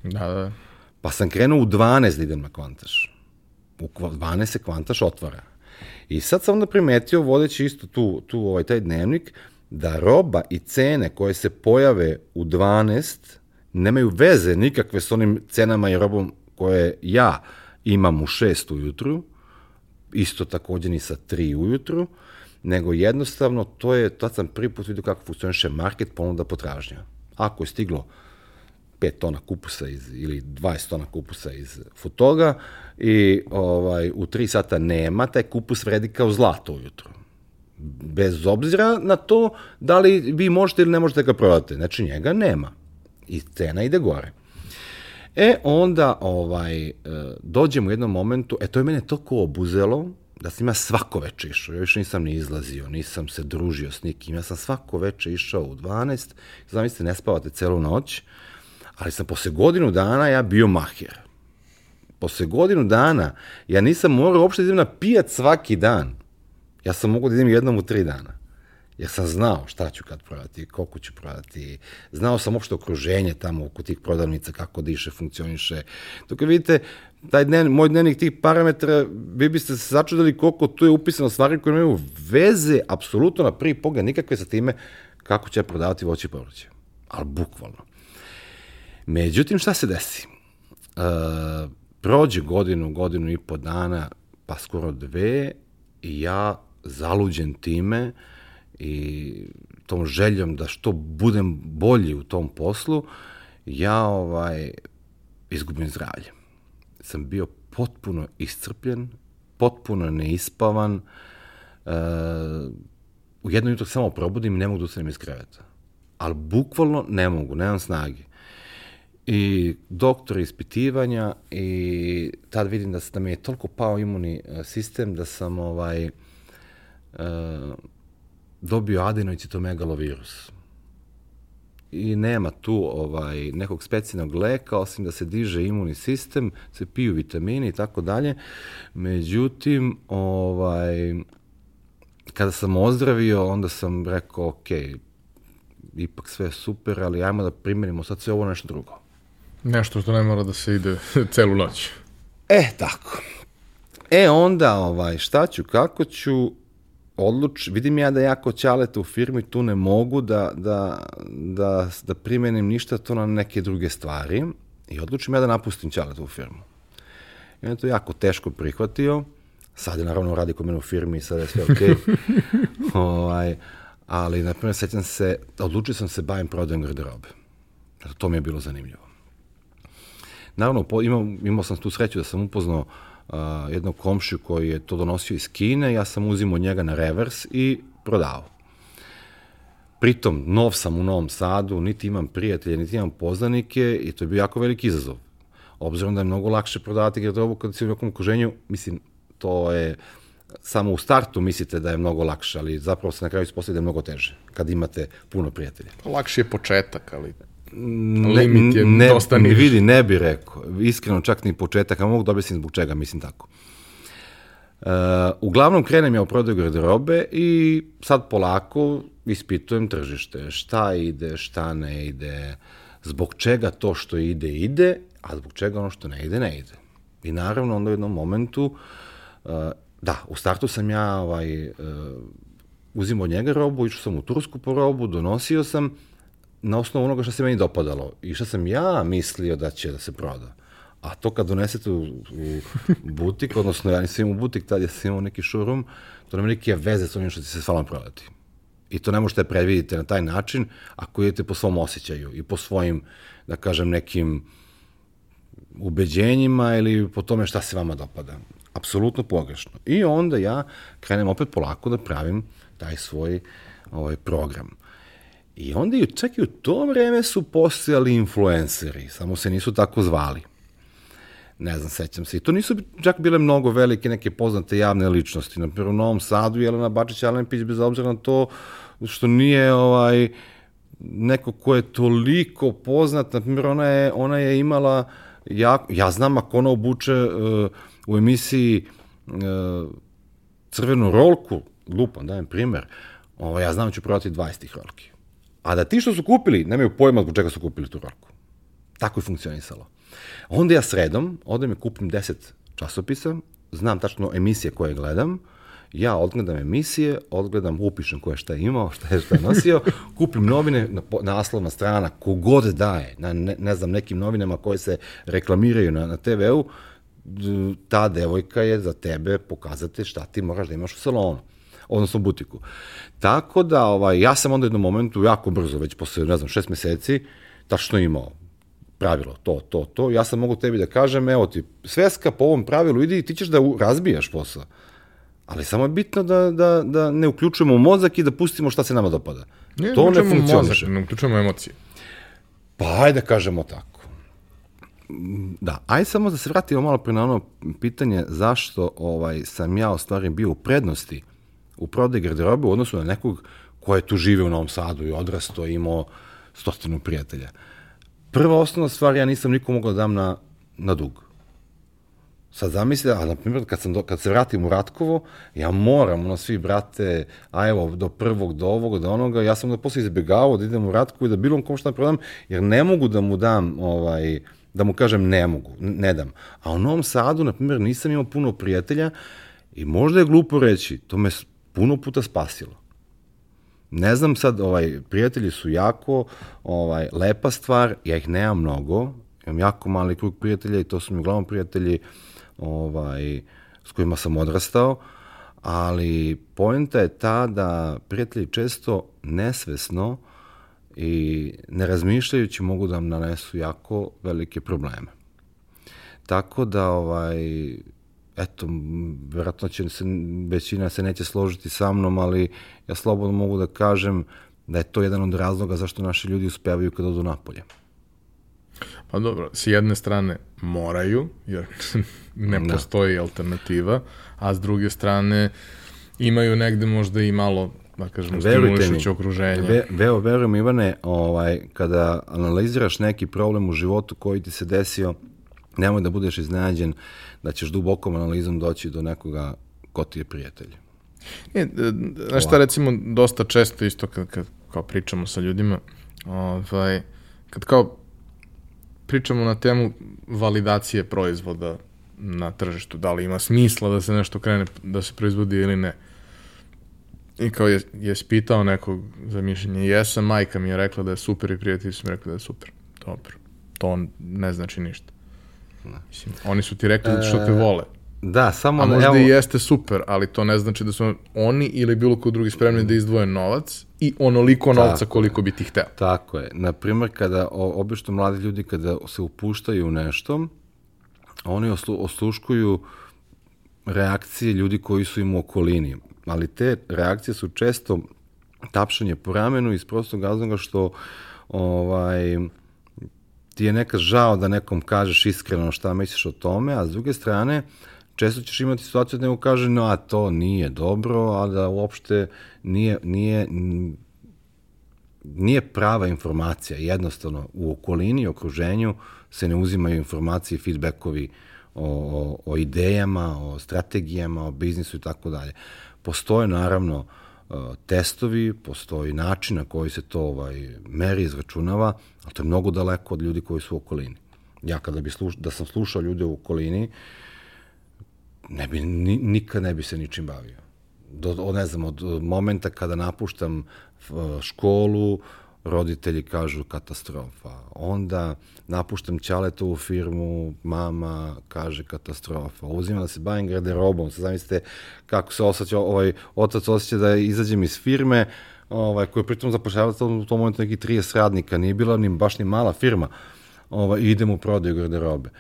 Da, da. Pa sam krenuo u 12 da idem na kvantaš. U kva- 12 se kvantaš otvara. I sad sam onda primetio, vodeći isto tu, tu ovaj, taj dnevnik, da roba i cene koje se pojave u 12 nemaju veze nikakve s onim cenama i robom koje ja imam u 6 ujutru, isto takođe ni sa 3 ujutru, nego jednostavno to je, tad sam prvi put vidio kako funkcioniše market, ponuda, potražnja. Ako je stiglo 5 tona kupusa iz, ili 20 tona kupusa iz futoga i ovaj, u 3 sata nema, taj kupus vredi kao zlato ujutro. Bez obzira na to da li vi možete ili ne možete ga prodati. Znači njega nema. I cena ide gore. E, onda ovaj, e, dođem u jednom momentu, e, to je mene toliko obuzelo, da sam ja svako veče išao. Ja više nisam ni izlazio, nisam se družio s nikim. Ja sam svako veče išao u 12, zamislite, ne spavate celu noć, ali sam posle godinu dana ja bio maher. Posle godinu dana ja nisam morao uopšte da idem na pijac svaki dan. Ja sam mogu da idem jednom u tri dana. Jer sam znao šta ću kad prodati, koliko ću prodati. Znao sam uopšte okruženje tamo oko tih prodavnica, kako diše, funkcioniše. Dok vidite, taj dnen, moj dnevnik tih parametra, vi biste se začudili koliko tu je upisano stvari koje nemaju veze, apsolutno na prvi pogled, nikakve sa time kako će prodavati voće i povrće. Ali bukvalno. Međutim, šta se desi? E, prođe godinu, godinu i po dana, pa skoro dve, i ja zaluđen time i tom željom da što budem bolji u tom poslu, ja ovaj, izgubim zdravlje. Sam bio potpuno iscrpljen, potpuno neispavan, e, u jedno jutro samo probudim i ne mogu da ustanem iz kreveta. Ali bukvalno ne mogu, nemam snage. I doktor ispitivanja i tad vidim da, da mi je toliko pao imunni e, sistem da sam ovaj, uh, dobio adenocitomegalovirus. I nema tu ovaj nekog specijalnog leka, osim da se diže imunni sistem, se piju vitamini i tako dalje. Međutim, ovaj, kada sam ozdravio, onda sam rekao, ok, ipak sve super, ali ajmo da primenimo sad sve ovo nešto drugo. Nešto što ne mora da se ide <laughs> celu noć. E, tako. E, onda, ovaj, šta ću, kako ću, odluč, vidim ja da ja kod Ćaleta u firmi tu ne mogu da, da, da, da primenim ništa to na neke druge stvari i odlučim ja da napustim Ćaleta u firmu. I on je to jako teško prihvatio, sad je naravno radi kod mene u firmi i sad je sve okej. Okay. <laughs> ovaj, ali, na primjer, sećam se, odlučio sam se bavim prodajem garderobe. To mi je bilo zanimljivo. Naravno, po, imao, imao sam tu sreću da sam upoznao uh, jednog komšiju koji je to donosio iz Kine, ja sam uzimao njega na revers i prodao. Pritom, nov sam u Novom Sadu, niti imam prijatelje, niti imam poznanike i to je bio jako veliki izazov. Obzirom da je mnogo lakše prodavati garderobu kada si u nekom okruženju, mislim, to je samo u startu mislite da je mnogo lakše, ali zapravo se na kraju ispostavlja da je mnogo teže, kad imate puno prijatelja. Lakši je početak, ali limit je ne, dosta niži. Vidi, ne bi rekao. Iskreno, čak ni početak, a mogu da objasnim zbog čega, mislim tako. Uh, uglavnom krenem ja u prodaju garderobe i sad polako ispitujem tržište. Šta ide, šta ne ide, zbog čega to što ide, ide, a zbog čega ono što ne ide, ne ide. I naravno onda u jednom momentu, uh, da, u startu sam ja ovaj, uh, uzimao od njega robu, išao sam u Tursku po robu, donosio sam, na osnovu onoga što se meni dopadalo i što sam ja mislio da će da se proda. A to kad donesete u, u <laughs> butik, odnosno ja nisam imao butik, tad ja sam imao neki showroom, to nema neke veze s onim što će se stvarno prodati. I to ne možete predvidite na taj način ako idete po svom osjećaju i po svojim, da kažem, nekim ubeđenjima ili po tome šta se vama dopada. Apsolutno pogrešno. I onda ja krenem opet polako da pravim taj svoj ovaj program. I onda i čak i u to vreme su postojali influenceri, samo se nisu tako zvali. Ne znam, sećam se. I to nisu čak bile mnogo velike neke poznate javne ličnosti. Na prvom Novom Sadu Jelena Bačić Alempić, bez obzira na to što nije ovaj, neko ko je toliko poznat, na primjer, ona je, ona je imala, ja, ja znam ako ona obuče uh, u emisiji uh, crvenu rolku, lupam, dajem primer, ovo, ja znam da ću prodati 20 tih rolki. A da ti što su kupili, nemaju pojma zbog čega su kupili tu rolku. Tako je funkcionisalo. Onda ja sredom odem i kupim 10 časopisa, znam tačno emisije koje gledam, ja odgledam emisije, odgledam, upišem ko je šta imao, šta je šta je nosio, <laughs> kupim novine, naslovna strana, kogod daje, na, ne, ne znam, nekim novinama koje se reklamiraju na, na TV-u, ta devojka je za tebe pokazati šta ti moraš da imaš u salonu odnosno butiku. Tako da, ovaj, ja sam onda u jednom momentu jako brzo, već posle, ne znam, šest meseci, tačno imao pravilo, to, to, to. Ja sam mogu tebi da kažem, evo ti, sveska po ovom pravilu, idi i ti ćeš da razbijaš posao. Ali samo je bitno da, da, da ne uključujemo mozak i da pustimo šta se nama dopada. Ne, to ne funkcioniše. ne uključujemo emocije. Pa ajde da kažemo tako. Da, aj samo da se vratimo malo pre na ono pitanje zašto ovaj, sam ja u stvari bio u prednosti u prodaj garderobe u odnosu na nekog ko je tu žive u Novom Sadu i odrasto imao stotinu prijatelja. Prva osnovna stvar, ja nisam nikom mogao da dam na, na dug. Sad zamisli, a na primjer kad, sam do, kad se vratim u Ratkovo, ja moram, ono svi brate, a evo, do prvog, do ovog, do onoga, ja sam da posle izbjegavao da idem u Ratkovo i da bilo kom šta da prodam, jer ne mogu da mu dam, ovaj, da mu kažem ne mogu, ne dam. A u Novom Sadu, na primjer, nisam imao puno prijatelja i možda je glupo reći, to me puno puta spasilo. Ne znam sad, ovaj, prijatelji su jako ovaj, lepa stvar, ja ih nemam mnogo, imam jako mali krug prijatelja i to su mi uglavnom prijatelji ovaj, s kojima sam odrastao, ali poenta je ta da prijatelji često nesvesno i ne razmišljajući mogu da vam nanesu jako velike probleme. Tako da, ovaj, eto, verovatno će se, većina se neće složiti sa mnom, ali ja slobodno mogu da kažem da je to jedan od razloga zašto naši ljudi uspevaju kad odu napolje. Pa dobro, s jedne strane moraju, jer <laughs> ne da. postoji alternativa, a s druge strane imaju negde možda i malo da kažemo, stimulišuće okruženje. Ve, veo, verujem Ivane, ovaj, kada analiziraš neki problem u životu koji ti se desio, nemoj da budeš iznenađen da ćeš dubokom analizom doći do nekoga ko ti je prijatelj. E, znaš šta recimo dosta često isto kad, kad kao pričamo sa ljudima, ovaj, kad kao pričamo na temu validacije proizvoda na tržištu, da li ima smisla da se nešto krene, da se proizvodi ili ne. I kao je, je spitao nekog za mišljenje, jesam, majka mi je rekla da je super i prijatelji su mi rekli da je super. Dobro. To ne znači ništa. Mislim, oni su ti rekli da što te e, vole. Da, samo... A možda evo... i jeste super, ali to ne znači da su oni ili bilo ko drugi spremni da izdvoje novac i onoliko novca tako koliko bi ti hteo. Tako je. Naprimer, kada, obično mladi ljudi kada se upuštaju u nešto, oni oslu, osluškuju reakcije ljudi koji su im u okolini. Ali te reakcije su često tapšanje po ramenu iz prostog razloga što ovaj, ti je nekad žao da nekom kažeš iskreno šta misliš o tome, a s druge strane, često ćeš imati situaciju da neko kaže, no, a to nije dobro, a da uopšte nije, nije, nije prava informacija. Jednostavno, u okolini, okruženju se ne uzimaju informacije, feedbackovi o, o, o idejama, o strategijama, o biznisu i tako dalje. Postoje, naravno, e, testovi, postoji način na koji se to ovaj, meri, izračunava, ali to je mnogo daleko od ljudi koji su u okolini. Ja kada bi sluš, da sam slušao ljude u okolini, ne bi, ni, nikad ne bi se ničim bavio. Do, ne znam, od momenta kada napuštam školu, roditelji kažu katastrofa. Onda napuštam Ćaletovu firmu, mama kaže katastrofa. Uzimam da se bavim garderobom. Sad zamislite kako se osjeća, ovaj otac osjeća da izađem iz firme, ovaj, koja pritom zapošljava u tom momentu neki 30 radnika, nije bila ni baš ni mala firma, ovaj, idem u prodaju garderobe.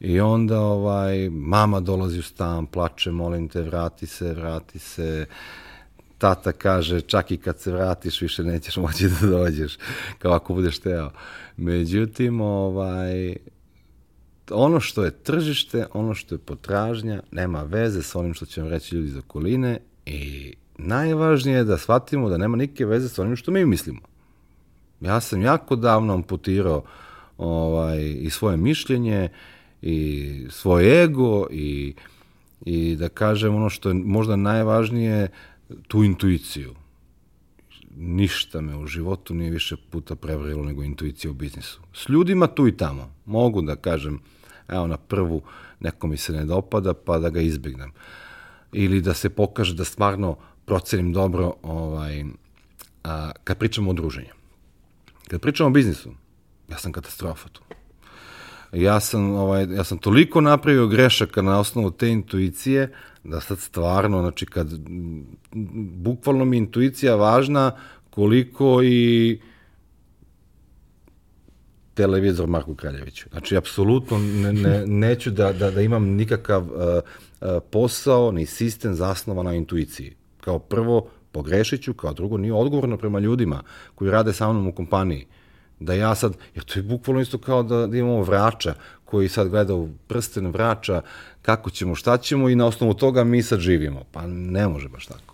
I onda ovaj, mama dolazi u stan, plače, molim te, vrati se, vrati se, tata kaže, čak i kad se vratiš, više nećeš moći da dođeš, kao ako budeš teo. Međutim, ovaj, ono što je tržište, ono što je potražnja, nema veze sa onim što će vam reći ljudi iz okoline i najvažnije je da shvatimo da nema nikakve veze sa onim što mi mislimo. Ja sam jako davno amputirao ovaj, i svoje mišljenje, i svoj ego i, i da kažem ono što je možda najvažnije, tu intuiciju. Ništa me u životu nije više puta prevrilo nego intuicija u biznisu. S ljudima tu i tamo. Mogu da kažem, evo na prvu neko mi se ne dopada pa da ga izbjegnem. Ili da se pokaže da stvarno procenim dobro ovaj, a, kad pričamo o druženju. Kad pričamo o biznisu, ja sam katastrofa tu ja sam, ovaj, ja sam toliko napravio grešaka na osnovu te intuicije, da sad stvarno, znači kad, bukvalno mi intuicija važna koliko i televizor Marku Kraljeviću. Znači, apsolutno ne, ne, neću da, da, da imam nikakav uh, uh, posao ni sistem zasnovan na intuiciji. Kao prvo, pogrešit ću, kao drugo, nije odgovorno prema ljudima koji rade sa mnom u kompaniji. Uh, da ja sad, jer to je bukvalno isto kao da, da imamo vrača koji sad gleda u prsten vrača kako ćemo, šta ćemo i na osnovu toga mi sad živimo. Pa ne može baš tako.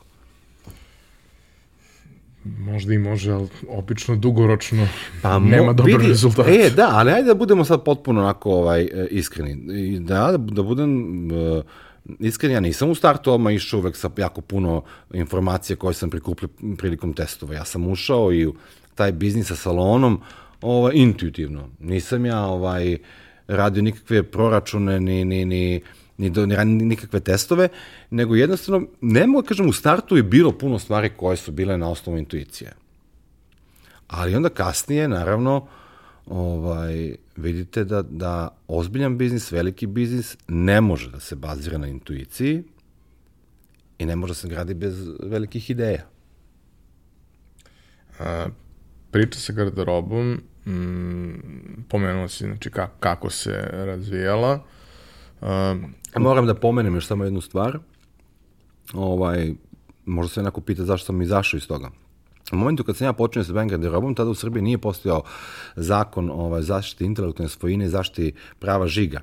možda i može, ali obično dugoročno Pa nema dobar vidi, rezultat. E, da, ali ajde da budemo sad potpuno onako ovaj, e, iskreni. I Da, da budem iskren, ja nisam u startu odmah išao uvek sa jako puno informacija koje sam prikupio prilikom testova. Ja sam ušao i u taj biznis sa salonom ovaj, intuitivno. Nisam ja ovaj, radio nikakve proračune, ni, ni, ni, ni, do, ni, nikakve testove, nego jednostavno, ne mogu da kažem, u startu je bilo puno stvari koje su bile na osnovu intuicije. Ali onda kasnije, naravno, ovaj, vidite da, da ozbiljan biznis, veliki biznis, ne može da se bazira na intuiciji i ne može da se gradi bez velikih ideja. A, priča sa garderobom, mm, pomenuo si znači, ka, kako se razvijala. A moram da pomenem još samo jednu stvar. Ovaj, možda se neko pita zašto sam izašao iz toga. U momentu kad sam ja počinio sa bavim garderobom, tada u Srbiji nije postojao zakon ovaj, zaštiti intelektualne svojine i zaštiti prava žiga.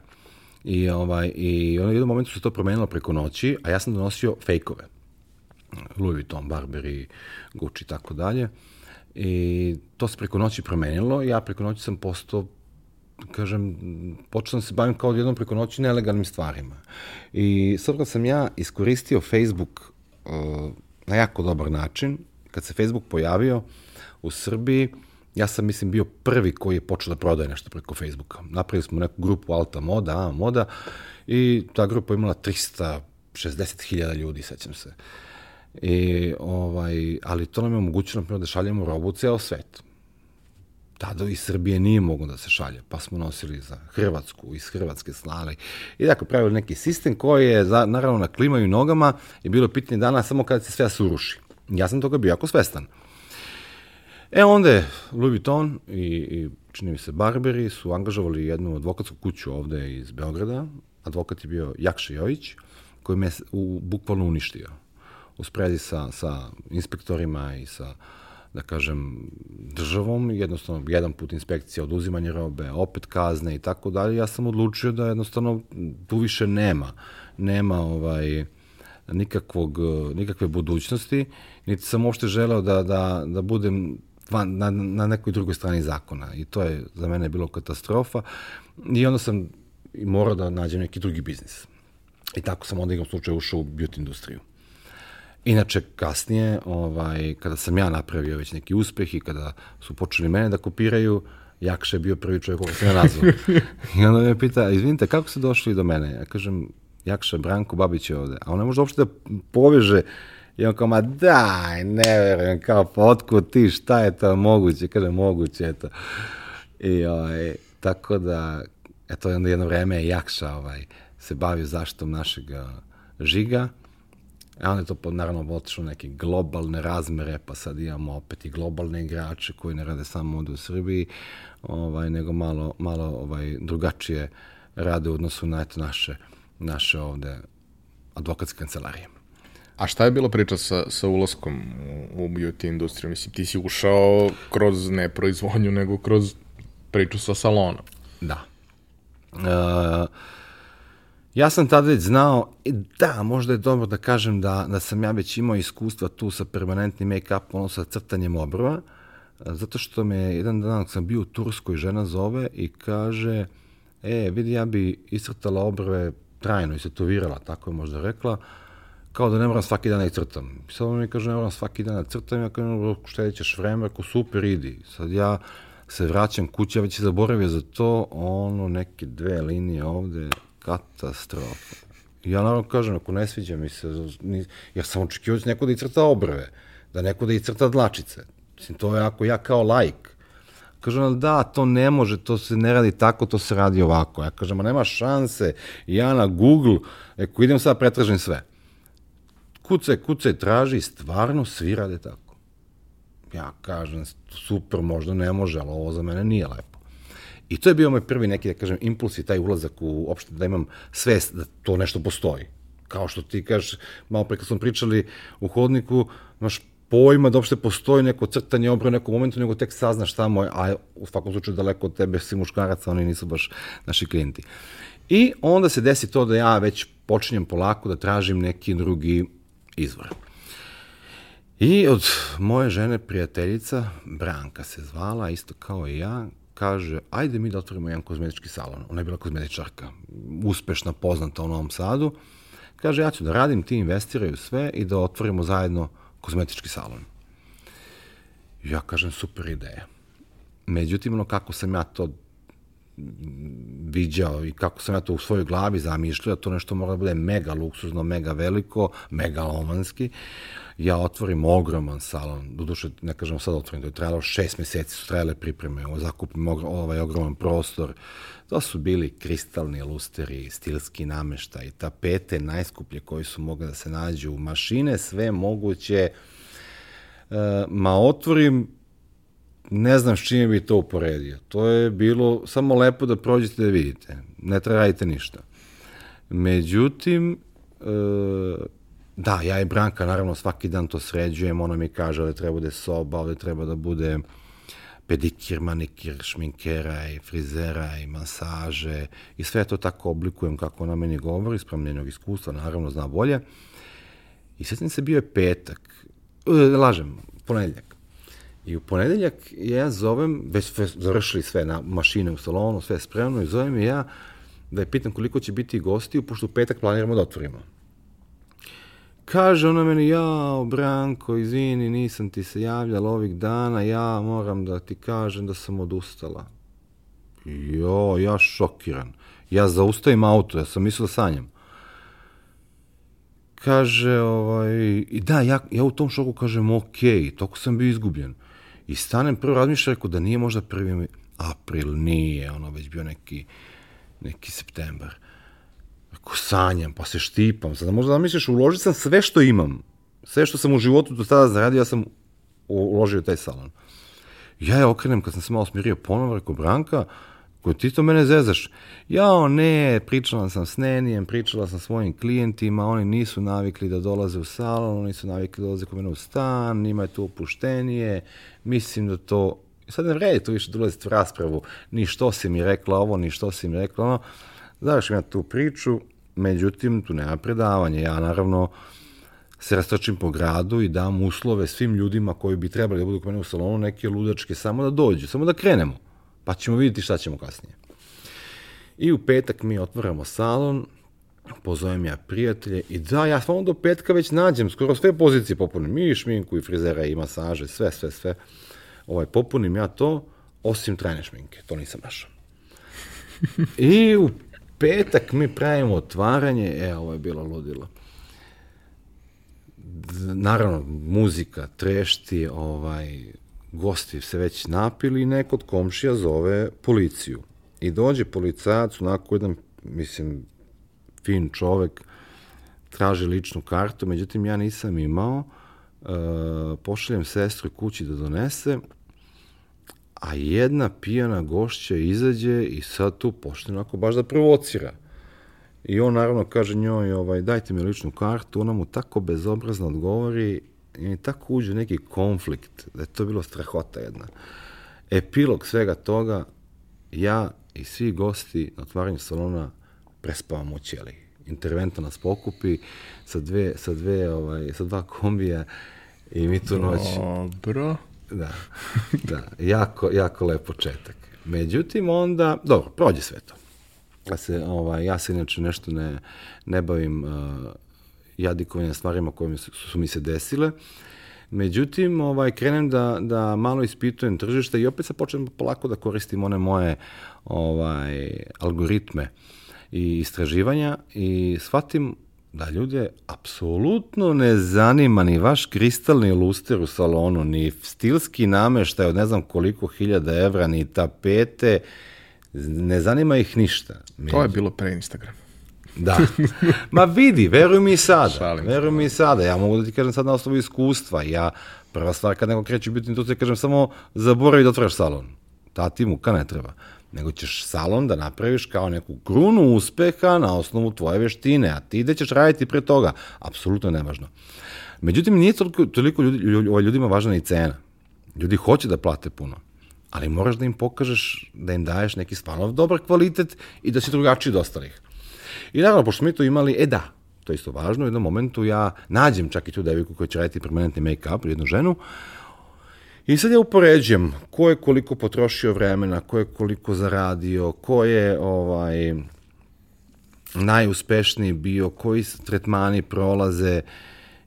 I, ovaj, i u jednom momentu se to promenilo preko noći, a ja sam donosio fejkove. Louis Vuitton, Burberry, Gucci i tako dalje. I to se preko noći promenilo ja preko noći sam postao kažem, počeo sam se bavim kao jednom preko noći nelegalnim stvarima. I sad kad sam ja iskoristio Facebook uh, na jako dobar način, kad se Facebook pojavio u Srbiji, ja sam, mislim, bio prvi koji je počeo da prodaje nešto preko Facebooka. Napravili smo neku grupu Alta Moda, A Moda, i ta grupa imala 360.000 ljudi, sećam se. I, ovaj, ali to nam je omogućilo, primjer, da šaljemo robu u ceo svet tada iz Srbije nije moglo da se šalje, pa smo nosili za Hrvatsku, iz Hrvatske slali. I tako pravili neki sistem koji je, za, naravno, na klimaju nogama i bilo pitanje dana samo kada se sve suruši. Ja sam toga bio jako svestan. E onda je Louis Vuitton i, i čini mi se Barberi su angažovali jednu advokatsku kuću ovde iz Beograda. Advokat je bio Jakša Jojić, koji me u, bukvalno uništio. U sprezi sa, sa inspektorima i sa da kažem, državom, jednostavno jedan put inspekcija, oduzimanje robe, opet kazne i tako dalje, ja sam odlučio da jednostavno tu više nema, nema ovaj, nikakvog, nikakve budućnosti, niti sam uopšte želeo da, da, da budem van, na, na nekoj drugoj strani zakona i to je za mene bilo katastrofa i onda sam morao da nađem neki drugi biznis. I tako sam onda igrom slučaju ušao u beauty industriju. Inače, kasnije, ovaj, kada sam ja napravio već neki uspeh i kada su počeli mene da kopiraju, Jakša je bio prvi čovjek koga sam ja nazvao. <laughs> I onda me pita, izvinite, kako ste došli do mene? Ja kažem, Jakša, Branko Babić je ovde. A on ne može uopšte da poveže I on kao, ma daj, ne verujem, kao, pa otkud ti, šta je to moguće? Kaže, moguće je to. I, ovaj, tako da, eto, onda jedno vreme je Jakša ovaj, se bavio zaštitom našeg žiga, a onda je to, naravno, otišlo neke globalne razmere, pa sad imamo opet i globalne igrače koji ne rade samo ovde u Srbiji, ovaj, nego malo, malo ovaj, drugačije rade u odnosu na eto, naše, naše ovde advokatske kancelarije. A šta je bila priča sa, sa ulaskom u, u beauty industriju? Mislim, ti si ušao kroz ne proizvodnju, nego kroz priču sa salonom. Da. E, ja sam tada već znao, da, možda je dobro da kažem da, da sam ja već imao iskustva tu sa permanentnim make-upom, ono sa crtanjem obrva, zato što me jedan dan sam bio u Turskoj, žena zove i kaže, e, vidi, ja bi iscrtala obrve trajno i se tovirala, tako je možda rekla, kao da ne moram svaki dan da ih crtam. Sad mi kaže, ne moram svaki dan da crtam, ja kažem, štedit ćeš vreme, ako super, idi. Sad ja se vraćam kući, ja već zaboravio za to, ono, neke dve linije ovde, katastrofa. Ja naravno kažem, ako ne sviđa mi se, ni, ja sam očekivao da neko da crta obrve, da neko da crta dlačice. Mislim, to je ako ja kao lajk. Kažem, ali da, to ne može, to se ne radi tako, to se radi ovako. Ja kažem, nema šanse, ja na Google, ako idem sad pretražim sve. Kucaj, kucaj, traži, stvarno svi rade tako. Ja kažem, super, možda ne može, ali ovo za mene nije lepo. I to je bio moj prvi neki, da kažem, impuls i taj ulazak u opšte da imam svest da to nešto postoji. Kao što ti kažeš, malo pre kad smo pričali u hodniku, imaš pojma da uopšte postoji neko crtanje obrve u nekom momentu, nego tek saznaš tamo, a u svakom slučaju daleko od tebe si muškaraca, oni nisu baš naši klijenti. I onda se desi to da ja već počinjem polako da tražim neki drugi izvor. I od moje žene prijateljica, Branka se zvala, isto kao i ja, kaže, ajde mi da otvorimo jedan kozmetički salon. Ona je bila kozmetičarka, uspešna, poznata u Novom Sadu. Kaže, ja ću da radim, ti investiraju sve i da otvorimo zajedno kozmetički salon. Ja kažem, super ideja. Međutim, ono kako sam ja to viđao i kako sam ja to u svojoj glavi zamišljao, to nešto mora da bude mega luksuzno, mega veliko, mega lomanski. Ja otvorim ogroman salon, doduše ne kažem sad otvorim, to je trajalo šest meseci, su trajale pripreme, zakupim ovaj ogroman prostor, to su bili kristalni lusteri, stilski nameštaj, tapete najskuplje koji su mogli da se nađu, mašine, sve moguće, e, ma otvorim ne znam s čime bi to uporedio. To je bilo samo lepo da prođete da vidite. Ne treba ništa. Međutim, e, da, ja i Branka naravno svaki dan to sređujem, ona mi kaže da treba bude soba, ovde treba da bude pedikir, manikir, šminkera i frizera i masaže i sve to tako oblikujem kako ona meni govori, sprem njenog iskustva, naravno zna bolje. I svetim se bio je petak, e, lažem, ponedljak. I u ponedeljak ja zovem, već sve, završili sve na mašine u salonu, sve spremno i zovem ja da je pitam koliko će biti gostiju, pošto u petak planiramo da otvorimo. Kaže ona meni, ja, Branko, izvini, nisam ti se javljala ovih dana, ja moram da ti kažem da sam odustala. Jo, ja šokiran. Ja zaustavim auto, ja sam mislio da sanjam. Kaže, ovaj, i da, ja, ja u tom šoku kažem, ok, toko sam bio izgubljen. I stanem prvo razmišljam, rekao da nije možda prvi april, nije, ono već bio neki, neki septembar. Sanjam, pa se štipam. Sada možda da misliš, uložio sam sve što imam. Sve što sam u životu do tada zaradio, ja sam uložio taj salon. Ja je okrenem, kad sam se malo smirio ponovo, rekao, Branka, ko ti to mene zezaš? Jao, ne, pričala sam s Nenijem, pričala sam svojim klijentima, oni nisu navikli da dolaze u salon, oni su navikli da dolaze kod mene u stan, njima je to opuštenije, mislim da to, sad ne vredi tu više dolaziti u raspravu, ni što si mi rekla ovo, ni što si mi rekla ono, završim ja tu priču, međutim, tu nema predavanja, ja naravno se rastrčim po gradu i dam uslove svim ljudima koji bi trebali da budu kod mene u salonu, neke ludačke, samo da dođu, samo da krenemo, pa ćemo vidjeti šta ćemo kasnije. I u petak mi otvaramo salon, pozovem ja prijatelje i da, ja stvarno do petka već nađem, skoro sve pozicije popunim, i šminku, i frizera, i masaže, sve, sve, sve. Ovaj, popunim ja to, osim trajne šminke, to nisam našao. I u petak mi pravimo otvaranje, e, ovo je bilo ludilo. Naravno, muzika, trešti, ovaj, gosti se već napili i neko od komšija zove policiju. I dođe policajac, onako jedan, mislim, fin čovek, traži ličnu kartu, međutim ja nisam imao, e, pošaljem sestru kući da donese, a jedna pijana gošća izađe i sad tu počne onako baš da provocira. I on naravno kaže njoj, ovaj, dajte mi ličnu kartu, ona mu tako bezobrazno odgovori i tako uđe neki konflikt, da je to bilo strahota jedna. Epilog svega toga, ja i svi gosti na otvaranju salona prespavamo u ćeliji. Interventa nas pokupi sa dve, sa dve, ovaj, sa dva kombija i mi tu noć... Dobro. Da, da, jako, jako lep početak. Međutim, onda, dobro, prođe sve to. Ja se, ovaj, ja se inače nešto ne, ne bavim uh, jadikovanjem stvarima koje su, su mi se desile. Međutim, ovaj, krenem da, da malo ispitujem tržište i opet se počnem polako da koristim one moje ovaj, algoritme i istraživanja i shvatim da ljude apsolutno ne zanima ni vaš kristalni luster u salonu, ni stilski nameštaj od ne znam koliko hiljada evra, ni tapete, ne zanima ih ništa. To je bilo pre Instagram. Da. Ma vidi, veruj mi i sada. Šalim veruj mi i sada. Ja mogu da ti kažem sad na osnovu iskustva. Ja, prva stvar kad neko kreće biti, to ti kažem samo zaboravi da otvaraš salon. Ta ti muka ne treba nego ćeš salon da napraviš kao neku krunu uspeha na osnovu tvoje veštine, a ti gde ćeš raditi pre toga, apsolutno nevažno. Međutim, nije toliko, toliko ljudi, ljudima važna i cena. Ljudi hoće da plate puno, ali moraš da im pokažeš, da im daješ neki stvarno dobar kvalitet i da si drugačiji od ostalih. I naravno, pošto mi to imali, e da, to je isto važno, u jednom momentu ja nađem čak i tu devojku koja će raditi permanentni make-up, jednu ženu, I sad ja upoređujem ko je koliko potrošio vremena, ko je koliko zaradio, ko je ovaj, najuspešniji bio, koji tretmani prolaze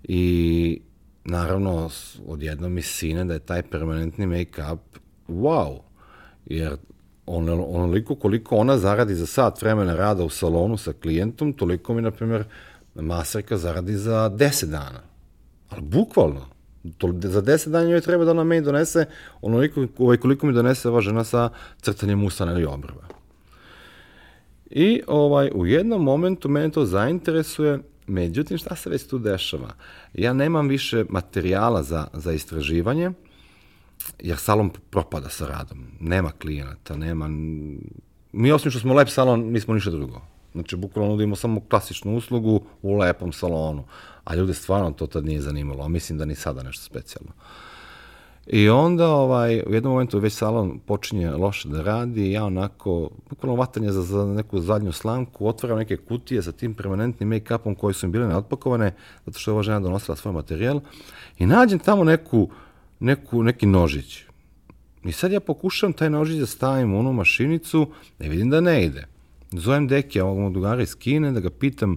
i naravno odjednom mi sine da je taj permanentni make-up wow, jer on, onoliko koliko ona zaradi za sat vremena rada u salonu sa klijentom, toliko mi, na primjer, masarka zaradi za 10 dana. Ali bukvalno. To, za 10 dana joj treba da ona meni donese onoliko ovaj, koliko mi donese ova žena sa crtanjem usana ili obrva. I ovaj, u jednom momentu mene to zainteresuje, međutim šta se već tu dešava? Ja nemam više materijala za, za istraživanje, jer salon propada sa radom. Nema klijenata, nema... Mi osim što smo lep salon, nismo ništa drugo. Znači, bukvalno nudimo samo klasičnu uslugu u lepom salonu. A ljude stvarno to tad nije zanimalo, a mislim da ni sada nešto specijalno. I onda ovaj, u jednom momentu već salon počinje loše da radi ja onako, bukvalno vatanje za, za neku zadnju slamku, otvaram neke kutije sa tim permanentnim make-upom koji su mi bile neotpakovane, zato što je ova žena donosila svoj materijal, i nađem tamo neku, neku, neki nožić. I sad ja pokušam taj nožić da stavim u onu mašinicu, ne vidim da ne ide. Zovem Dekija, ovog drugara iz Kine, da ga pitam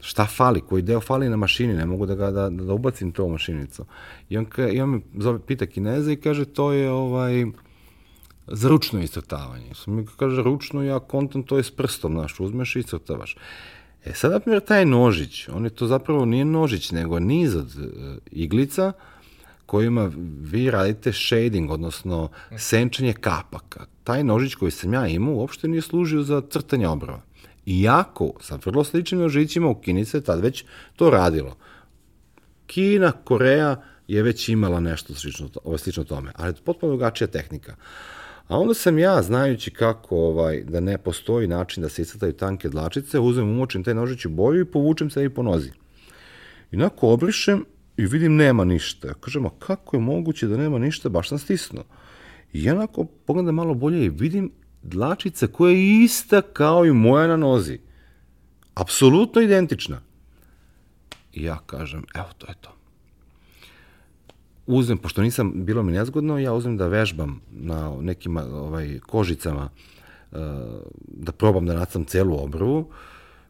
šta fali, koji deo fali na mašini, ne mogu da ga da, da ubacim to u mašinicu. I on, ka, i on me zove, pita Kineza i kaže to je ovaj, za ručno iscrtavanje. Sam mi kaže ručno, ja kontam to je s prstom, znaš, uzmeš i iscrtavaš. E sad, na primjer, taj nožić, on je to zapravo nije nožić, nego niz od uh, iglica kojima vi radite shading, odnosno senčanje kapaka. Taj nožić koji sam ja imao uopšte nije služio za crtanje obrava. Iako sa vrlo sličnim nožićima u Kini se tad već to radilo. Kina, Koreja je već imala nešto slično, ovo slično tome, ali potpuno drugačija tehnika. A onda sam ja, znajući kako ovaj, da ne postoji način da se iscrtaju tanke dlačice, uzmem, umočim taj nožić u boju i povučem se i po nozi. I onako obrišem i vidim nema ništa. Kažem, a kako je moguće da nema ništa, baš sam stisnuo. I onako pogledam malo bolje i vidim dlačica koja je ista kao i moja na nozi. Apsolutno identična. I ja kažem, evo to je to. Uzem, pošto nisam, bilo mi nezgodno, ja uzem da vežbam na nekim ovaj, kožicama, eh, da probam da nacam celu obrvu,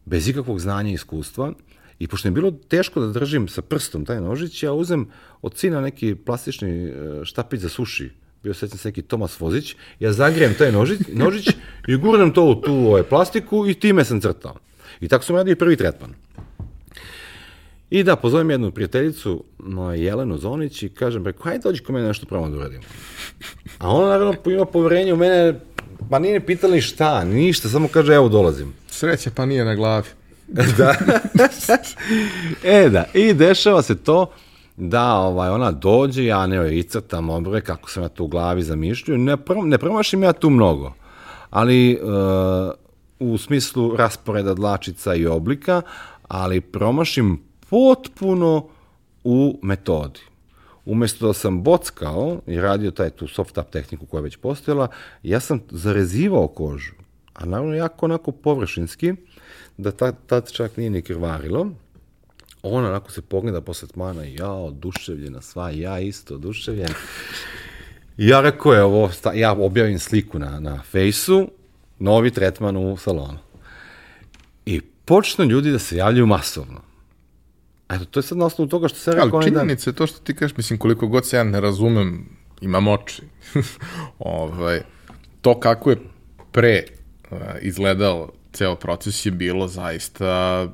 bez ikakvog znanja i iskustva, I pošto je bilo teško da držim sa prstom taj nožić, ja uzem od sina neki plastični eh, štapić za suši, bio sećam se neki Tomas Vozić, ja zagrijem taj nožić, nožić i gurnem to u tu ovaj, plastiku i time sam crtao. I tako sam radio prvi tretman. I da, pozovem jednu prijateljicu, moja Jelenu Zonić, i kažem, preko, hajde dođi ko mene nešto probamo da uradim. A ona naravno ima poverenje u mene, pa nije pitala ni šta, ništa, samo kaže, evo dolazim. Sreća pa nije na glavi. <laughs> da. e da, i dešava se to, da ovaj, ona dođe, ja ne joj icrtam obrve, kako sam ja to u glavi zamišljaju, ne, prom, ne promašim ja tu mnogo, ali uh, u smislu rasporeda dlačica i oblika, ali promašim potpuno u metodi. Umesto da sam bockao i radio taj tu soft up tehniku koja je već postojala, ja sam zarezivao kožu, a naravno jako onako površinski, da tad, tad čak nije ni krvarilo, ona onako se pogleda posle tmana, ja oduševljena sva, ja isto oduševljen. Ja rekao je ovo, ja objavim sliku na, na fejsu, novi tretman u salonu. I počnu ljudi da se javljaju masovno. Eto, to je sad na osnovu toga što se rekao... Ali činjenica je to što ti kažeš, mislim, koliko god se ja ne razumem, imam oči. <laughs> ovaj, to kako je pre uh, izgledao ceo proces je bilo zaista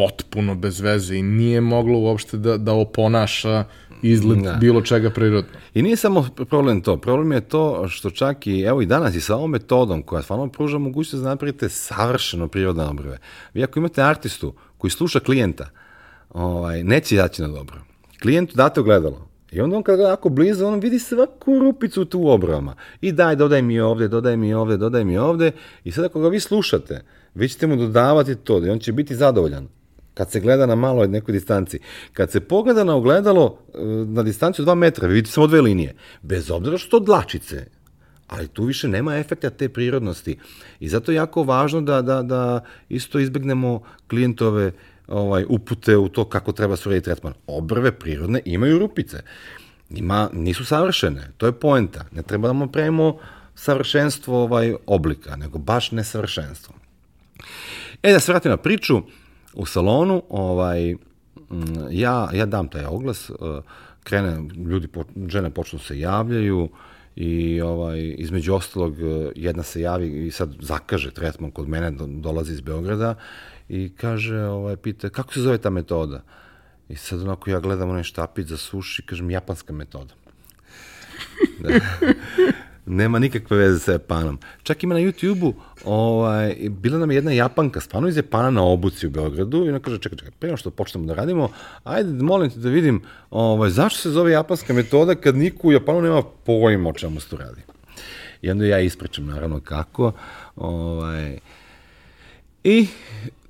potpuno bez veze i nije moglo uopšte da, da oponaša izgled da. bilo čega prirodno. I nije samo problem to, problem je to što čak i, evo i danas i sa ovom metodom koja stvarno pruža mogućnost da napravite savršeno prirodne obrve. Vi ako imate artistu koji sluša klijenta, ovaj, neće jaći na dobro. Klijentu date ogledalo, I onda on kad gleda ako blizu, on vidi svaku rupicu tu u obrvama. I daj, dodaj mi ovde, dodaj mi ovde, dodaj mi ovde. I sad ako ga vi slušate, vi ćete mu dodavati to i on će biti zadovoljan kad se gleda na maloj nekoj distanci. Kad se pogleda na ogledalo e, na distanciju 2 metra, vi vidite samo dve linije. Bez obzira što dlačice, ali tu više nema efekta te prirodnosti. I zato je jako važno da, da, da isto izbegnemo klijentove ovaj, upute u to kako treba se tretman. Obrve prirodne imaju rupice. Ima, nisu savršene, to je poenta. Ne treba da pravimo savršenstvo ovaj, oblika, nego baš nesavršenstvo. E, da se vratim na priču, u salonu, ovaj, ja, ja dam taj oglas, uh, krene, ljudi, žene počnu da se javljaju i ovaj, između ostalog jedna se javi i sad zakaže tretman kod mene, dolazi iz Beograda i kaže, ovaj, pita, kako se zove ta metoda? I sad onako ja gledam onaj štapić za suši, kažem, japanska metoda. <laughs> da. Nema nikakve veze sa Japanom. Čak ima na YouTube-u, ovaj, bila nam je jedna Japanka, stvarno iz Japana na obuci u Beogradu i ona kaže, čekaj, čekaj, prema što počnemo da radimo, ajde, molim te da vidim, ovaj, zašto se zove japanska metoda kad niko u Japanu nema pojma o čemu se to radi. I onda ja ispričam, naravno, kako. Ovaj, I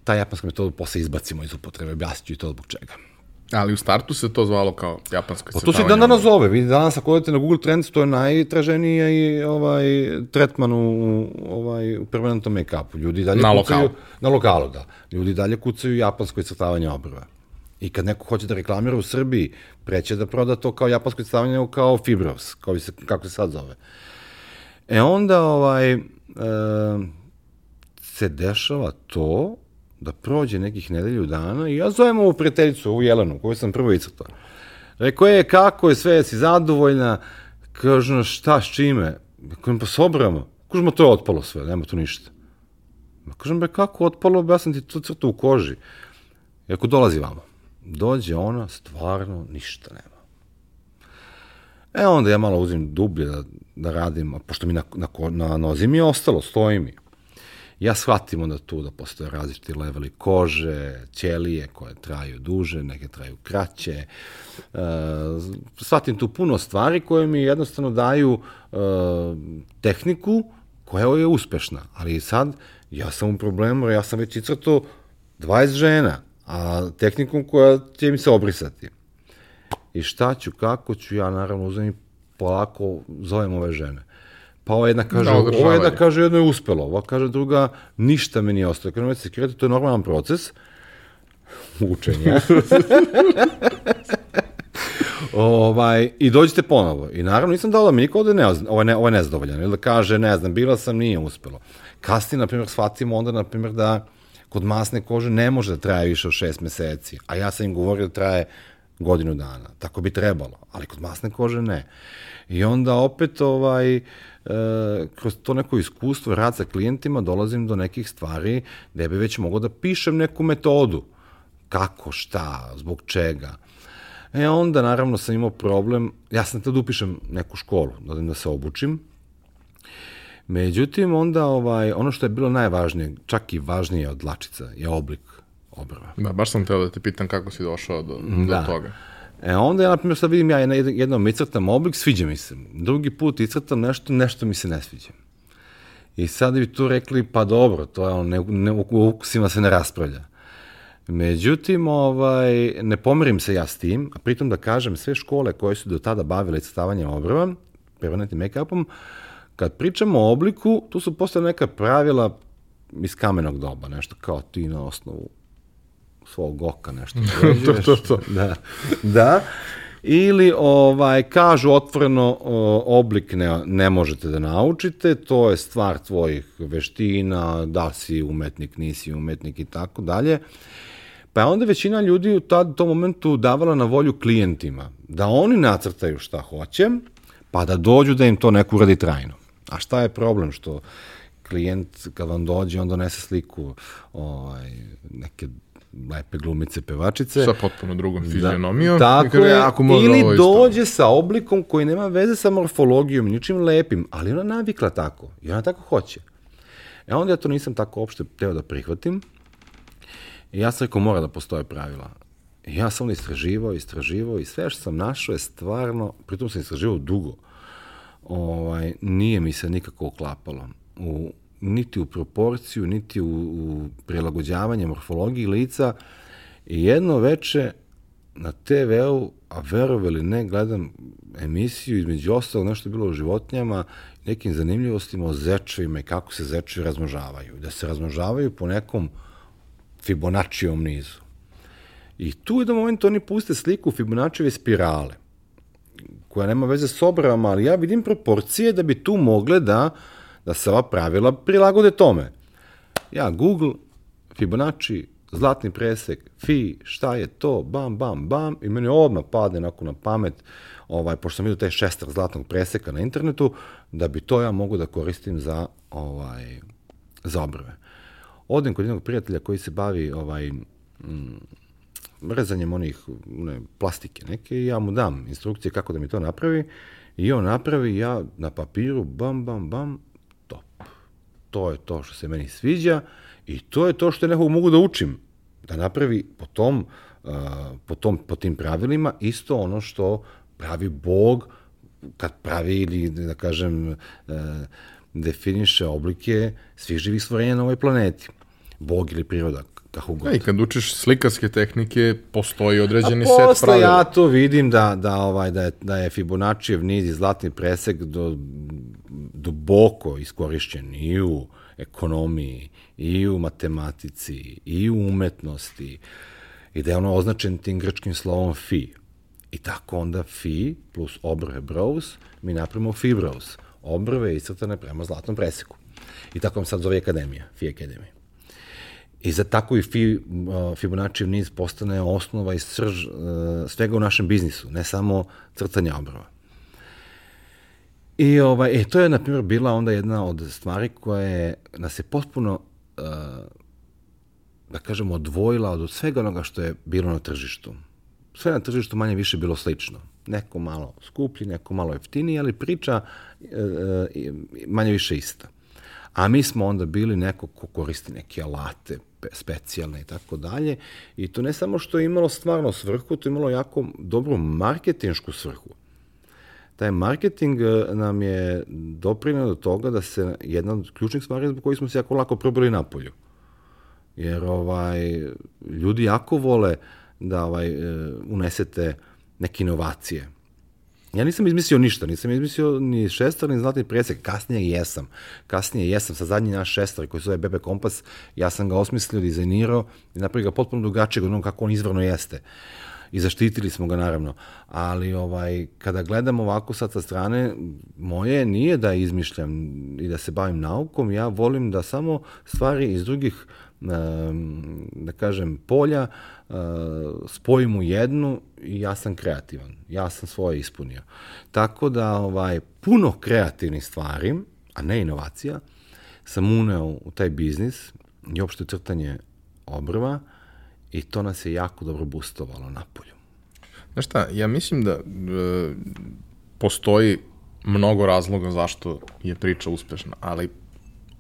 ta japanska metoda posle izbacimo iz upotrebe, objasnit ću i to zbog čega. Ali u startu se to zvalo kao japansko Pa to se dan danas zove. Vi danas ako odete na Google Trends, to je najtraženiji i ovaj tretman u ovaj u permanentnom make-upu. Ljudi dalje na kucaju lokalu. na lokalu, da. Ljudi dalje kucaju japansko iscrtavanje obrva. I kad neko hoće da reklamira u Srbiji, preće da proda to kao japansko iscrtavanje nego kao fibros, kao se, kako se sad zove. E onda ovaj, e, se dešava to da prođe nekih nedelju dana i ja zovem ovu prijateljicu, ovu Jelenu, koju sam prvo icrtao. Rekao je, kako je sve, si zadovoljna? Kažu, šta, s čime? Kažem, pa s obrama. Kažem, to je otpalo sve, nema tu ništa. Kažem, be, kako otpalo? Ja sam ti to crtu u koži. Ako dolazi vamo, dođe ona, stvarno ništa nema. E onda ja malo uzim dublje da, da radim, pošto mi na, na, na nozi mi je ostalo, stoji mi ja shvatim onda tu da postoje različiti leveli kože, ćelije koje traju duže, neke traju kraće. E, shvatim tu puno stvari koje mi jednostavno daju e, tehniku koja je uspešna. Ali sad, ja sam u problemu, ja sam već icrto 20 žena, a tehnikom koja će mi se obrisati. I šta ću, kako ću, ja naravno uzem i polako zovem ove žene. Pa ova jedna kaže, Da, ova jedna kaže jedno je uspelo, ova kaže druga ništa mi nije ostalo. Kada se kreti, to je normalan proces <laughs> učenja. <laughs> ovaj, I dođete ponovo. I naravno nisam dao da mi niko ovde ne, ovaj, ne, ovaj nezadovoljan. Ili da kaže, ne znam, bila sam, nije uspelo. Kasnije, na primjer, shvatimo onda, na primjer, da kod masne kože ne može da traje više od šest meseci. A ja sam im govorio da traje godinu dana. Tako bi trebalo. Ali kod masne kože ne. I onda opet ovaj, e, kroz to neko iskustvo, rad sa klijentima, dolazim do nekih stvari gde bi već mogao da pišem neku metodu. Kako, šta, zbog čega. E onda, naravno, sam imao problem, ja sam tada upišem neku školu, da da se obučim. Međutim, onda ovaj, ono što je bilo najvažnije, čak i važnije od dlačica, je oblik obrva. Da, baš sam teo da te pitam kako si došao do, Da. do toga. E onda ja, na primjer, sad vidim ja jednom icrtam oblik, sviđa mi se. Drugi put icrtam nešto, nešto mi se ne sviđa. I sad bi tu rekli, pa dobro, to je ono, ne, ne, u ukusima se ne raspravlja. Međutim, ovaj, ne pomerim se ja s tim, a pritom da kažem, sve škole koje su do tada bavile icrtavanjem obrva, permanentnim make-upom, kad pričamo o obliku, tu su postale neka pravila iz kamenog doba, nešto kao ti na osnovu svog oka nešto. <laughs> uređuješ. to, to. Da. da. Ili ovaj kažu otvoreno oblik ne, ne možete da naučite, to je stvar tvojih veština, da si umetnik, nisi umetnik i tako dalje. Pa je onda većina ljudi u tad, tom momentu davala na volju klijentima, da oni nacrtaju šta hoće, pa da dođu da im to neko uradi trajno. A šta je problem što klijent kad vam dođe, on donese sliku ovaj, neke lepe glumice, pevačice. Sa potpuno drugom fizionomijom. Da, tako je, ako može ili ovo dođe sa oblikom koji nema veze sa morfologijom, ničim lepim, ali ona navikla tako i ona tako hoće. E onda ja to nisam tako uopšte teo da prihvatim i ja sam rekao mora da postoje pravila. I ja sam onda istraživao, istraživao i sve što sam našao je stvarno, pritom sam istraživao dugo, ovaj, nije mi se nikako uklapalo. U, niti u proporciju, niti u, u prilagođavanje morfologiji lica. I jedno veče na TV-u, a verovali ne, gledam emisiju, između ostalog nešto je bilo o životinjama nekim zanimljivostima o zečevima i kako se zečevi razmnožavaju. Da se razmnožavaju po nekom Fibonaccijevom nizu. I tu u jednom momentu oni puste sliku Fibonaccijeve spirale, koja nema veze s obrama, ali ja vidim proporcije da bi tu mogle da, da se ova pravila prilagode tome. Ja Google, Fibonacci, zlatni presek, fi, šta je to, bam, bam, bam, i meni odmah padne nakon na pamet, ovaj, pošto sam vidio taj šestar zlatnog preseka na internetu, da bi to ja mogu da koristim za, ovaj, za obrve. Odem kod jednog prijatelja koji se bavi ovaj, mm, rezanjem onih ne, plastike neke i ja mu dam instrukcije kako da mi to napravi i on napravi ja na papiru bam, bam, bam, top. To je to što se meni sviđa i to je to što ja nekog mogu da učim. Da napravi po tom, uh, po, tom, po tim pravilima isto ono što pravi Bog kad pravi ili da kažem uh, definiše oblike svih živih stvorenja na ovoj planeti. Bog ili priroda, kako god. I kad učiš slikarske tehnike, postoji određeni set posle pravila. ja to vidim da, da, ovaj, da, je, da je Fibonaccijev niz i zlatni presek do, duboko iskorišćen i u ekonomiji, i u matematici, i u umetnosti, i da je ono označen tim grčkim slovom fi. I tako onda fi plus obrve brows, mi napravimo fibrows. Obrve iscrtane prema zlatnom preseku. I tako vam sad zove akademija, fi akademija. I za tako i fi, Fibonaccijev niz postane osnova i srž uh, svega u našem biznisu, ne samo crtanja obrva. I ovaj, e, to je, na primjer, bila onda jedna od stvari koja je, nas je potpuno, uh, da kažemo, odvojila od svega onoga što je bilo na tržištu. Sve na tržištu manje više bilo slično. Neko malo skuplji, neko malo jeftiniji, ali priča uh, manje više ista. A mi smo onda bili neko ko koristi neke alate, specijalne i tako dalje. I to ne samo što je imalo stvarno svrhu, to je imalo jako dobru marketinšku svrhu. Taj marketing e, nam je doprinio do toga da se jedna od ključnih stvari zbog kojih smo se jako lako probili napolju. Jer ovaj, ljudi jako vole da ovaj, e, unesete neke inovacije. Ja nisam izmislio ništa, nisam izmislio ni šestar, ni zlatni presek, kasnije jesam. Kasnije jesam sa zadnji naš šestar koji se zove Bebe Kompas, ja sam ga osmislio, dizajnirao i napravio ga potpuno drugačijeg od onog kako on izvrno jeste. I zaštitili smo ga naravno. Ali ovaj, kada gledam ovako sad sa strane, moje nije da izmišljam i da se bavim naukom, ja volim da samo stvari iz drugih da kažem, polja, spojim u jednu i ja sam kreativan. Ja sam svoje ispunio. Tako da, ovaj, puno kreativnih stvari, a ne inovacija, sam uneo u taj biznis i opšte crtanje obrva i to nas je jako dobro boostovalo napolju. Znaš šta, ja mislim da e, postoji mnogo razloga zašto je priča uspešna, ali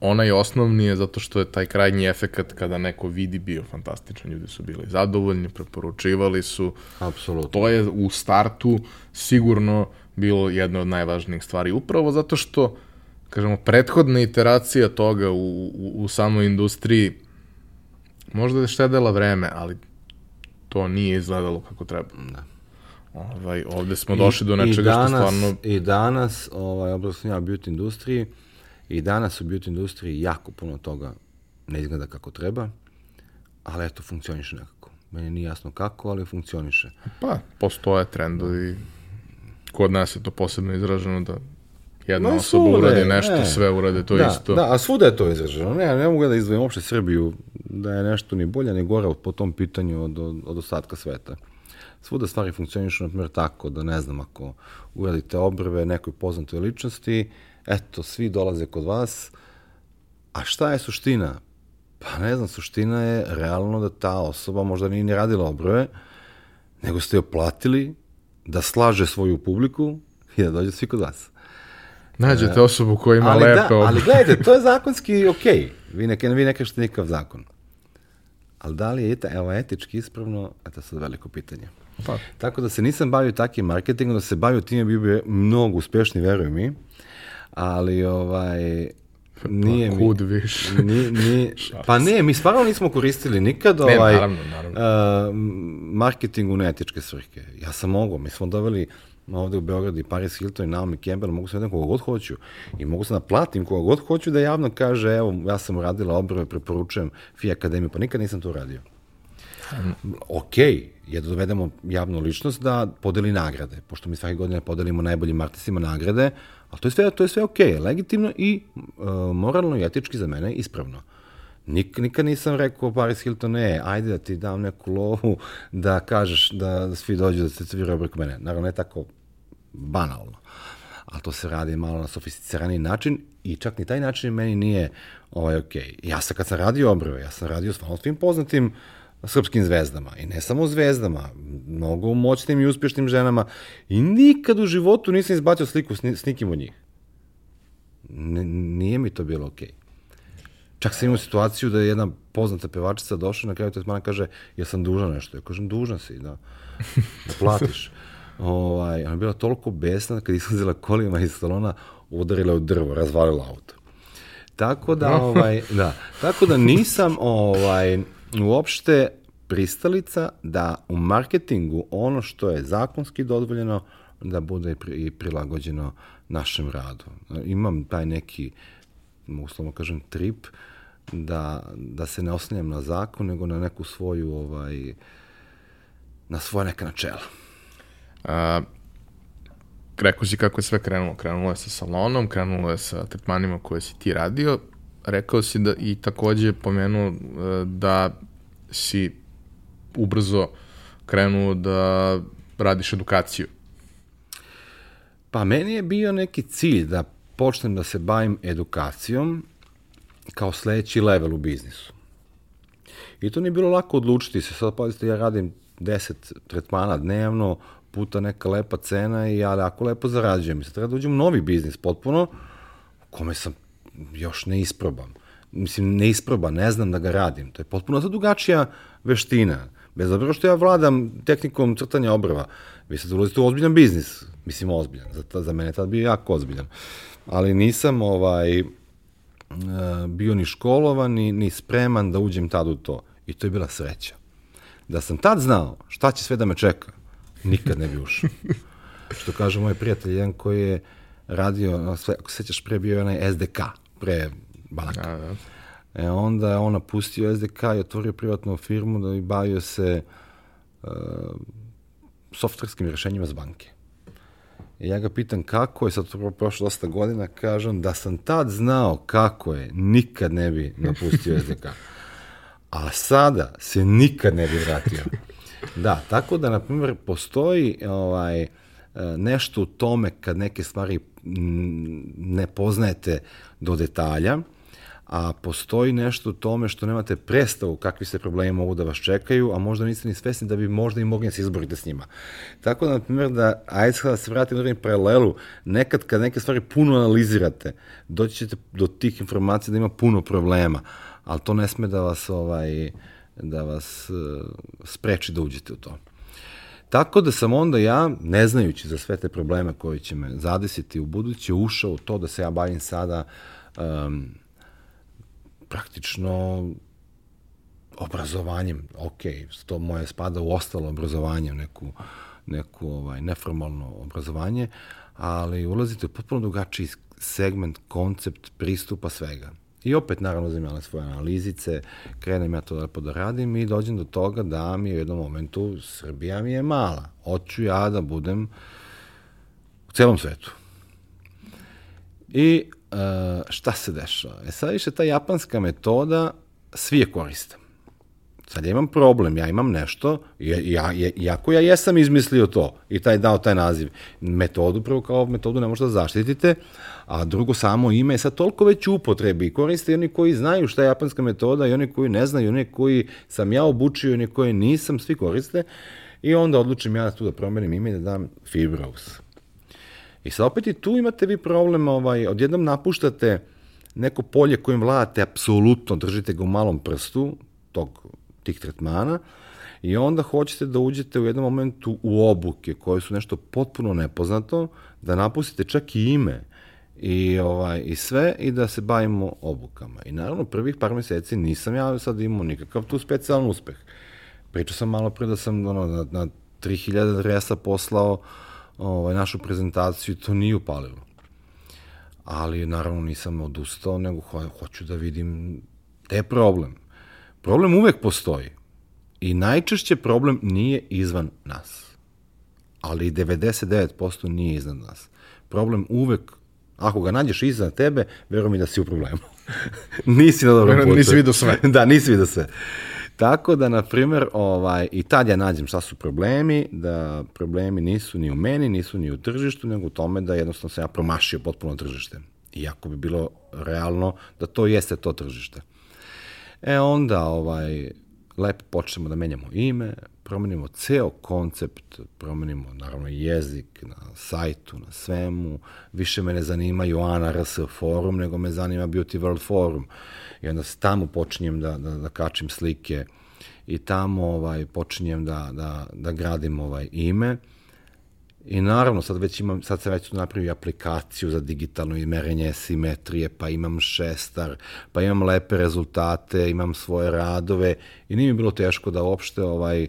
onaj osnovni je zato što je taj krajnji efekat kada neko vidi bio fantastičan. Ljudi su bili zadovoljni, preporučivali su. Apsolutno. To je u startu sigurno bilo jedna od najvažnijih stvari. Upravo zato što, kažemo, prethodna iteracija toga u, u, u samoj industriji možda je štedela vreme, ali to nije izgledalo kako treba. Da. Ovaj, ovde smo došli do nečega danas, što stvarno... I danas, ovaj, sam ja beauty industriji, i danas u beauty industriji jako puno toga ne izgleda kako treba, ali eto, funkcioniše nekako. Meni nije jasno kako, ali funkcioniše. Pa, postoje trendovi. Kod nas je to posebno izraženo da jedna Ma, osoba svuda uradi je, nešto, ne. sve urade to da, isto. Da, a svuda je to izraženo. Ne, ne mogu da izdvojim uopšte Srbiju da je nešto ni bolja ni gora po tom pitanju od, od, od ostatka sveta. Svuda stvari funkcionišu, na primjer, tako da ne znam, ako uradite obrve nekoj poznatoj ličnosti, eto, svi dolaze kod vas, a šta je suština? Pa ne znam, suština je realno da ta osoba možda nije ni radila obrve, nego ste joj platili da slaže svoju publiku i da dođe svi kod vas. Nađete osobu koja ima ali, lepe da, obrve. ali gledajte, to je zakonski okej. Okay. Vi ne, vi ne kažete nikav zakon. Ali da li je eta, evo, etički ispravno, eto sad veliko pitanje. Pa. Tako da se nisam bavio takim marketingom, da se bavio time bi bio mnogo uspešni, veruj mi. Ali ovaj, nije mi... kud više. Ni, ni, <laughs> pa ne, mi stvarno nismo koristili nikad Ne, ovaj, naravno, naravno. Uh, marketing u neetičke svrhe. Ja sam mogao, mi smo doveli ovde u Beogradu i Paris Hilton i Naomi Campbell, mogu se vedem koga god hoću i mogu se naplatim koga god hoću da javno kaže, evo, ja sam uradila obrove, preporučujem FI Akademiju, pa nikad nisam to uradio. Ok, je da dovedemo javnu ličnost da podeli nagrade, pošto mi svake godine podelimo najboljim artistima nagrade, ali to je sve, to je sve ok, legitimno i uh, moralno i etički za mene ispravno. Nik, nikad nisam rekao Paris Hilton, ne, ajde da ti dam neku lovu da kažeš da, svi dođu da se sviraju preko mene. Naravno, ne tako banalno. A to se radi malo na sofisticirani način i čak ni taj način meni nije ovaj, ok. Ja sam kad sam radio obrve, ja sam radio stvarno svim poznatim srpskim zvezdama. I ne samo zvezdama, mnogo moćnim i uspješnim ženama. I nikad u životu nisam izbacio sliku s, s nikim od njih. N nije mi to bilo okej. Okay. Čak sam imao situaciju da je jedna poznata pevačica došla na kraju tretmana kaže, ja sam dužan nešto. Ja kažem, dužan si, da, da platiš. <laughs> ovaj, ona je bila toliko besna kad izlazila kolima iz salona, udarila u drvo, razvalila auto. Tako da, <laughs> ovaj, da, tako da nisam ovaj, uopšte pristalica da u marketingu ono što je zakonski dozvoljeno da bude i prilagođeno našem radu. Imam taj neki, uslovno kažem, trip da, da se ne oslanjam na zakon, nego na neku svoju, ovaj, na svoje neka načela. A, rekao si kako je sve krenulo. Krenulo je sa salonom, krenulo je sa tretmanima koje si ti radio. Rekao si da i takođe pomenuo e, da si ubrzo krenuo da radiš edukaciju. Pa meni je bio neki cilj da počnem da se bavim edukacijom kao sledeći level u biznisu. I to nije bilo lako odlučiti se. Sad, pazite, ja radim 10 tretmana dnevno, puta neka lepa cena i ja jako lepo zarađujem. Sad treba da uđem u novi biznis potpuno, kome sam još ne isprobam. Mislim, ne isproba, ne znam da ga radim. To je potpuno drugačija veština. Bez obzira što ja vladam tehnikom crtanja obrva, vi sad ulazite u ozbiljan biznis. Mislim, ozbiljan. Za, za mene tad bio jako ozbiljan. Ali nisam ovaj, bio ni školovan, ni, ni spreman da uđem tad u to. I to je bila sreća. Da sam tad znao šta će sve da me čeka, nikad ne bi ušao. <laughs> Što kaže moj prijatelj, jedan koji je radio, sve, ako se sećaš, pre bio onaj SDK, pre banaka. Da, da. E onda je on napustio SDK i otvorio privatnu firmu da bi bavio se uh, softverskim rešenjima za banke. I ja ga pitam kako je, sad to prošlo dosta godina, kažem da sam tad znao kako je, nikad ne bi napustio <laughs> SDK. A sada se nikad ne bi vratio. Da, tako da, na primjer, postoji ovaj, nešto u tome kad neke stvari ne poznajete do detalja, a postoji nešto u tome što nemate predstavu kakvi se problemi mogu da vas čekaju, a možda niste ni svesni da bi možda i mogli da se izborite s njima. Tako da, na primjer, da, ajde da se vratim na paralelu, nekad kad neke stvari puno analizirate, doći ćete do tih informacija da ima puno problema, ali to ne sme da vas, ovaj, da vas uh, spreči da uđete u to. Tako da sam onda ja, ne znajući za sve te probleme koji će me zadesiti u buduće, ušao u to da se ja bavim sada um, praktično obrazovanjem, ok, to moje spada u ostalo obrazovanje, neku, neku ovaj, neformalno obrazovanje, ali ulazite u potpuno drugačiji segment, koncept, pristupa svega. I opet, naravno, uzim svoje analizice, krenem ja to lepo da radim i dođem do toga da mi je u jednom momentu Srbija mi je mala. Hoću ja da budem u celom svetu. I uh, šta se dešava? E sad više ta japanska metoda svi je koriste. Sad ja imam problem, ja imam nešto, ja, ja, iako ja jesam izmislio to i taj dao taj naziv, metodu, prvo kao metodu ne možete da zaštitite, a drugo samo ime sad toliko već upotrebi i koriste i oni koji znaju šta je japanska metoda i oni koji ne znaju, oni koji sam ja obučio i oni koji nisam, svi koriste i onda odlučim ja tu da promenim ime i da dam Fibros. I sad opet i tu imate vi problem, ovaj, odjednom napuštate neko polje kojim vladate apsolutno, držite ga u malom prstu, tog, tih tretmana, i onda hoćete da uđete u jednom momentu u obuke koje su nešto potpuno nepoznato, da napustite čak i ime i, ovaj, i sve i da se bavimo obukama. I naravno prvih par meseci nisam ja sad imao nikakav tu specijalan uspeh. Pričao sam malo pre da sam ono, na, na 3000 adresa poslao ovaj, našu prezentaciju, to nije upalilo. Ali, naravno, nisam odustao, nego ho hoću da vidim je problem. Problem uvek postoji. I najčešće problem nije izvan nas. Ali 99% nije iznad nas. Problem uvek, ako ga nađeš iznad tebe, veruj mi da si u problemu. <laughs> nisi na dobrom putu. Nisi vidio sve. <laughs> da, nisi vidio sve. Tako da, na primjer, ovaj, i tad ja nađem šta su problemi, da problemi nisu ni u meni, nisu ni u tržištu, nego u tome da jednostavno sam ja promašio potpuno tržište. Iako bi bilo realno da to jeste to tržište. E onda, ovaj, lepo počnemo da menjamo ime, promenimo ceo koncept, promenimo naravno jezik na sajtu, na svemu, više me ne zanimaju ANRS forum, nego me zanima Beauty World forum. I onda tamo počinjem da, da, da kačim slike i tamo ovaj, počinjem da, da, da gradim ovaj ime. I naravno, sad već imam, sad se već napravio aplikaciju za digitalno merenje simetrije, pa imam šestar, pa imam lepe rezultate, imam svoje radove i nije mi bilo teško da uopšte ovaj,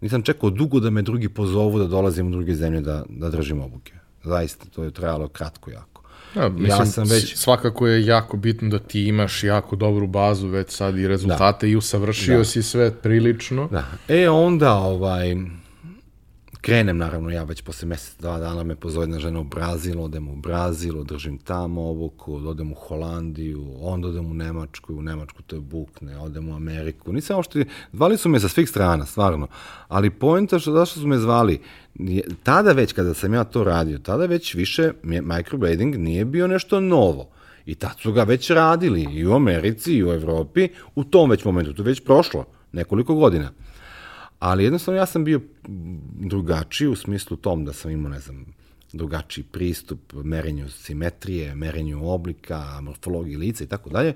nisam čekao dugo da me drugi pozovu da dolazim u druge zemlje da, da držim obuke. Zaista, to je trajalo kratko jako. Ja, mislim, ja sam već... svakako je jako bitno da ti imaš jako dobru bazu već sad i rezultate da. i usavršio da. si sve prilično. Da. E onda, ovaj, krenem, naravno, ja već posle mesec, dva dana me pozove jedna žena u Brazil, odem u Brazil, održim tamo obuku, odem u Holandiju, onda odem u Nemačku, u Nemačku to je bukne, odem u Ameriku. Nisam ošte, zvali su me sa svih strana, stvarno, ali pojenta što, zašto su me zvali, tada već kada sam ja to radio, tada već više microblading nije bio nešto novo. I tad su ga već radili i u Americi i u Evropi, u tom već momentu, to je već prošlo nekoliko godina. Ali jednostavno ja sam bio drugačiji u smislu tom da sam imao, ne znam, drugačiji pristup merenju simetrije, merenju oblika, morfologije lica i tako dalje.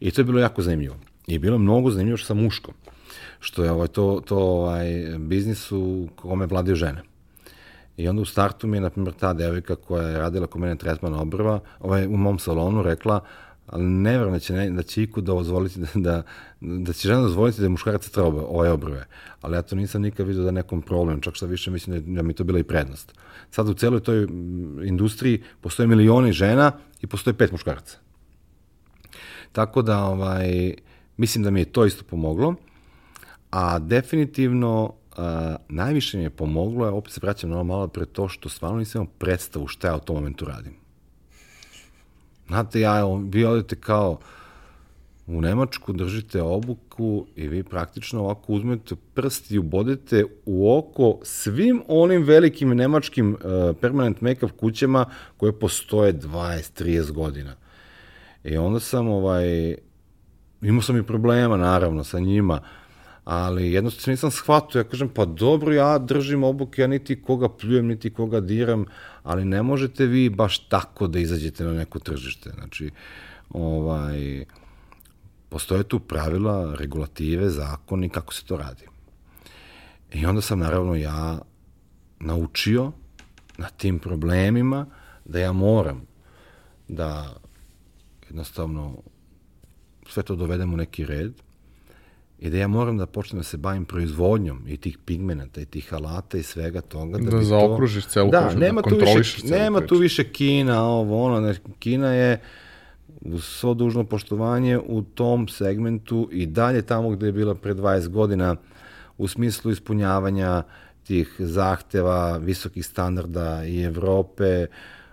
I to je bilo jako zanimljivo. I bilo mnogo zanimljivo što sam muško. Što je ovaj, to, to ovaj, biznis u kome vladaju žene. I onda u startu mi je, na primjer, ta devojka koja je radila kod mene tretman obrva, ovaj, u mom salonu rekla, ali ne verujem da će, ne, da će iku dozvoliti da, da, da će žena dozvoliti da muškarac treba ove obrve. Ali ja to nisam nikad vidio da nekom problem, čak što više mislim da, da mi to bila i prednost. Sad u celoj toj industriji postoje milioni žena i postoje pet muškaraca. Tako da, ovaj, mislim da mi je to isto pomoglo, a definitivno a, najviše mi je pomoglo, je, opet se vraćam na ovo malo pre to što stvarno nisam imao predstavu šta ja u tom momentu radim Znate, ja, vi odete kao u Nemačku, držite obuku i vi praktično ovako uzmete prst i ubodete u oko svim onim velikim nemačkim uh, permanent make-up kućama koje postoje 20-30 godina. I onda sam, ovaj, imao sam i problema, naravno, sa njima, ali jednostavno nisam shvatio, ja kažem, pa dobro, ja držim obuke, ja niti koga pljujem, niti koga diram, ali ne možete vi baš tako da izađete na neko tržište. Znači, ovaj, postoje tu pravila, regulative, zakoni, kako se to radi. I onda sam, naravno, ja naučio na tim problemima da ja moram da jednostavno sve to dovedem u neki red, i da ja moram da počnem da se bavim proizvodnjom i tih pigmenata i tih alata i svega toga. Da, da zaokružiš to... celu da, nema da tu više, nema tu više Kina, ovo, ono, ne, Kina je uz svo dužno poštovanje u tom segmentu i dalje tamo gde je bila pre 20 godina u smislu ispunjavanja tih zahteva, visokih standarda i Evrope,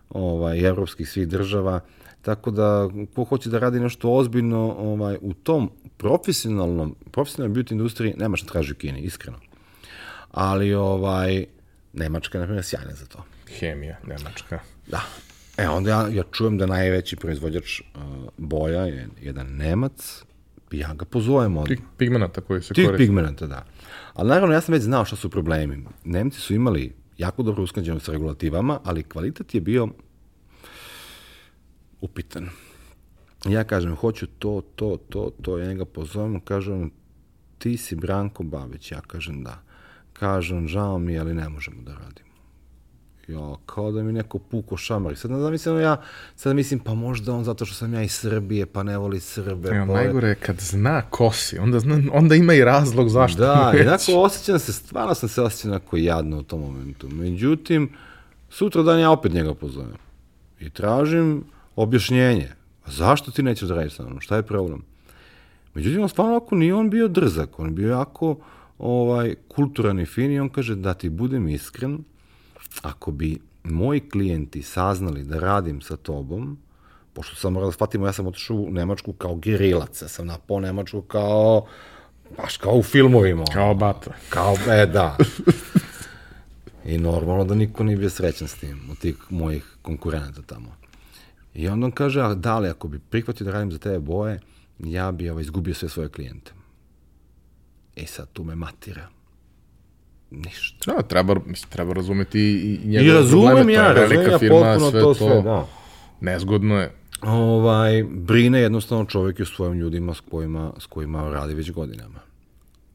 ovaj, i evropskih svih država, Tako da, ko hoće da radi nešto ozbiljno ovaj, u tom profesionalnom, profesionalnom beauty industriji, nema šta traži u Kini, iskreno. Ali, ovaj, Nemačka je, na primjer, sjajna za to. Hemija, Nemačka. Da. E, onda ja, ja čujem da najveći proizvođač uh, boja je jedan Nemac, ja ga pozovem od... Pigmenata koji se koriste. Tih pigmenata, da. Ali naravno, ja sam već znao šta su problemi. Nemci su imali jako dobro usklađeno sa regulativama, ali kvalitet je bio upitan. Ja kažem, hoću to, to, to, to, ja njega pozovem, kažem, ti si Branko Babić, ja kažem da. Kažem, žao mi, ali ne možemo da radimo. Ja, kao da mi neko puko šamar. Sad ne mislim, ja, sad mislim, pa možda on zato što sam ja iz Srbije, pa ne voli Srbe. Ja, pa... najgore je kad zna ko si, onda, zna, onda ima i razlog zašto Da, jednako osjećam se, stvarno sam se osjećao onako jadno u tom momentu. Međutim, Sutra dan ja opet njega pozovem. I tražim objašnjenje. Zašto ti nećeš da radiš sa mnom? Šta je problem? Međutim, on stvarno ako nije on bio drzak, on bio jako ovaj, kulturan i fin i on kaže da ti budem iskren, ako bi moji klijenti saznali da radim sa tobom, pošto sam morao da shvatimo, ja sam otišao u Nemačku kao gerilac, ja sam napao Nemačku kao, baš kao u filmovima. Kao bata. Kao, e, da. I normalno da niko nije bio srećan s tim, od tih mojih konkurenata tamo. I onda on kaže, a da li, ako bi prihvatio da radim za tebe boje, ja bi ovaj, izgubio sve svoje klijente. I sad tu me matira. Ništa. Da, treba, mislim, treba razumeti i, i I njegove razumem probleme, to ja, je velika razumem ja firma, sve to sve, da. Nezgodno je. ovaj, brine jednostavno čovjek o svojim ljudima s kojima, s kojima radi već godinama.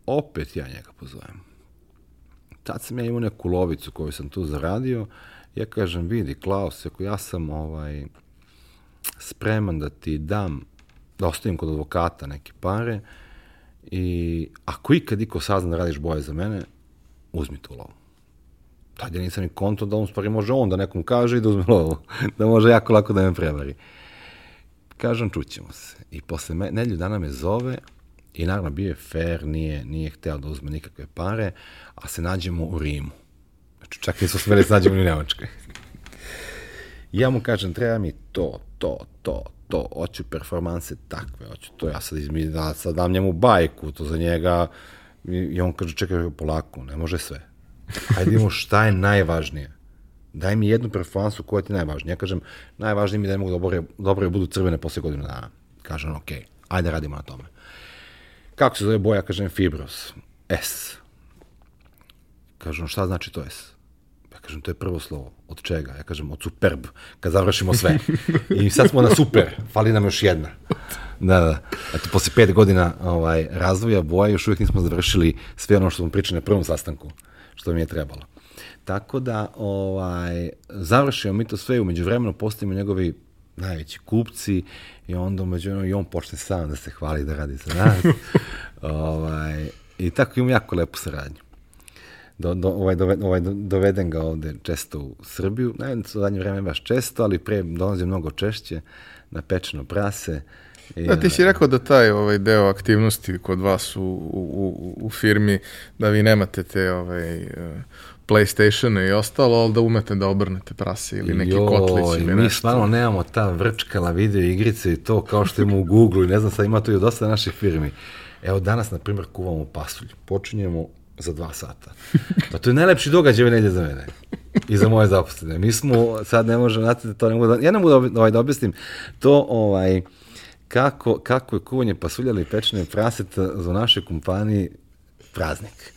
Opet ja njega pozovem. Tad sam ja imao neku lovicu koju sam tu zaradio. Ja kažem, vidi, Klaus, ako ja sam ovaj, spreman da ti dam, da ostavim kod advokata neke pare i ako ikad iko sazna da radiš boje za mene, uzmi tu lovu. Tad ja nisam ni konto da on stvari može on da nekom kaže i da uzme lovu. <laughs> da može jako lako da me prevari. Kažem, čućemo se. I posle me, nedlju dana me zove i naravno bio je fair, nije, nije hteo da uzme nikakve pare, a se nađemo u Rimu. Znači, čak nismo smeli da se nađemo u Nemačkoj. Ja mu kažem, treba mi to, to, to, to, hoću performanse takve, hoću to, ja sad, izmi, da, sad dam njemu bajku, to za njega, i, on kaže, čekaj, polako, ne može sve. Hajde vidimo šta je najvažnije. Daj mi jednu performansu koja ti je najvažnija. Ja kažem, najvažnije mi da ne mogu dobro, dobro budu crvene posle godinu dana. Kažem, ok, ajde radimo na tome. Kako se zove boja? Kažem, Fibros. S. Kažem, šta znači to S? Kažem, to je prvo slovo. Od čega? Ja kažem, od superb. Kad završimo sve. I sad smo na super. Fali nam još jedna. Da, da. Eto, posle pet godina ovaj, razvoja boja još uvijek nismo završili sve ono što smo pričali na prvom sastanku, što mi je trebalo. Tako da, ovaj, završimo mi to sve i umeđu vremenu postavimo njegovi najveći kupci i onda umeđu vremenu i on počne sam da se hvali da radi za nas. <laughs> ovaj, I tako imamo jako lepu saradnju do, do, ovaj, dove, ovaj, doveden ga ovde često u Srbiju, ne u zadnje vreme baš često, ali pre dolazi mnogo češće na pečeno prase. I, Da, ti si rekao da taj ovaj deo aktivnosti kod vas u, u, u, firmi, da vi nemate te ovaj, eh, Playstatione i ostalo, ali da umete da obrnete prase ili neki Joj, kotlić ili mi nešto. stvarno nemamo ta vrčkala video igrice i to kao što ima u Google i ne znam, sad ima to i u dosta naših firmi. Evo danas, na primjer, kuvamo pasulj. Počinjemo za dva sata. Pa to je najlepši događaj ove nedelje za mene. I za moje zaposlene. Mi smo, sad ne možemo, znate, to ne mogu da, ja ne mogu da, ovaj, da objasnim to, ovaj, kako, kako je kuvanje pasulja ili pečene praseta za naše kompaniji praznik.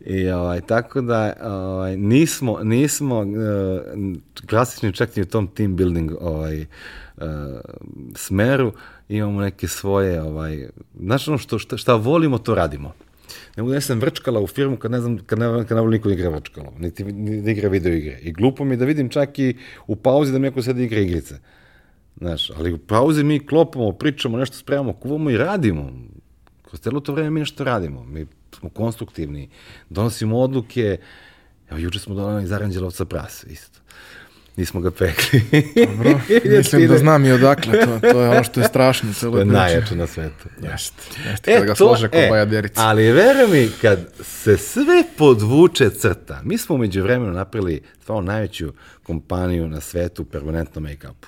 I ovaj, tako da ovaj, nismo, nismo uh, klasični čak ni u tom team building ovaj, uh, smeru, imamo neke svoje, ovaj, znaš ono što, šta, šta volimo, to radimo. Ne mogu da sam vrčkala u firmu kad ne znam, kad ne, kad ne volim niko da igra vrčkalo, niti, niti da igra video igre. I glupo mi da vidim čak i u pauzi da mi neko sedi igra igrice. Znaš, ali u pauzi mi klopamo, pričamo, nešto spremamo, kuvamo i radimo. Kroz celo to vreme mi nešto radimo. Mi smo konstruktivni, donosimo odluke. Evo, juče smo donali iz Aranđelovca prase, isto. Nismo ga pekli. Dobro, <laughs> mislim da znam i odakle, to, to je ono što je strašno. To Celo je najjače na svetu. Jeste, jeste, kada ga slože ko bajaderica. E, ali veruj mi, kad se sve podvuče crta, mi smo umeđu vremenu napravili stvarno najveću kompaniju na svetu u permanentnom make-upu.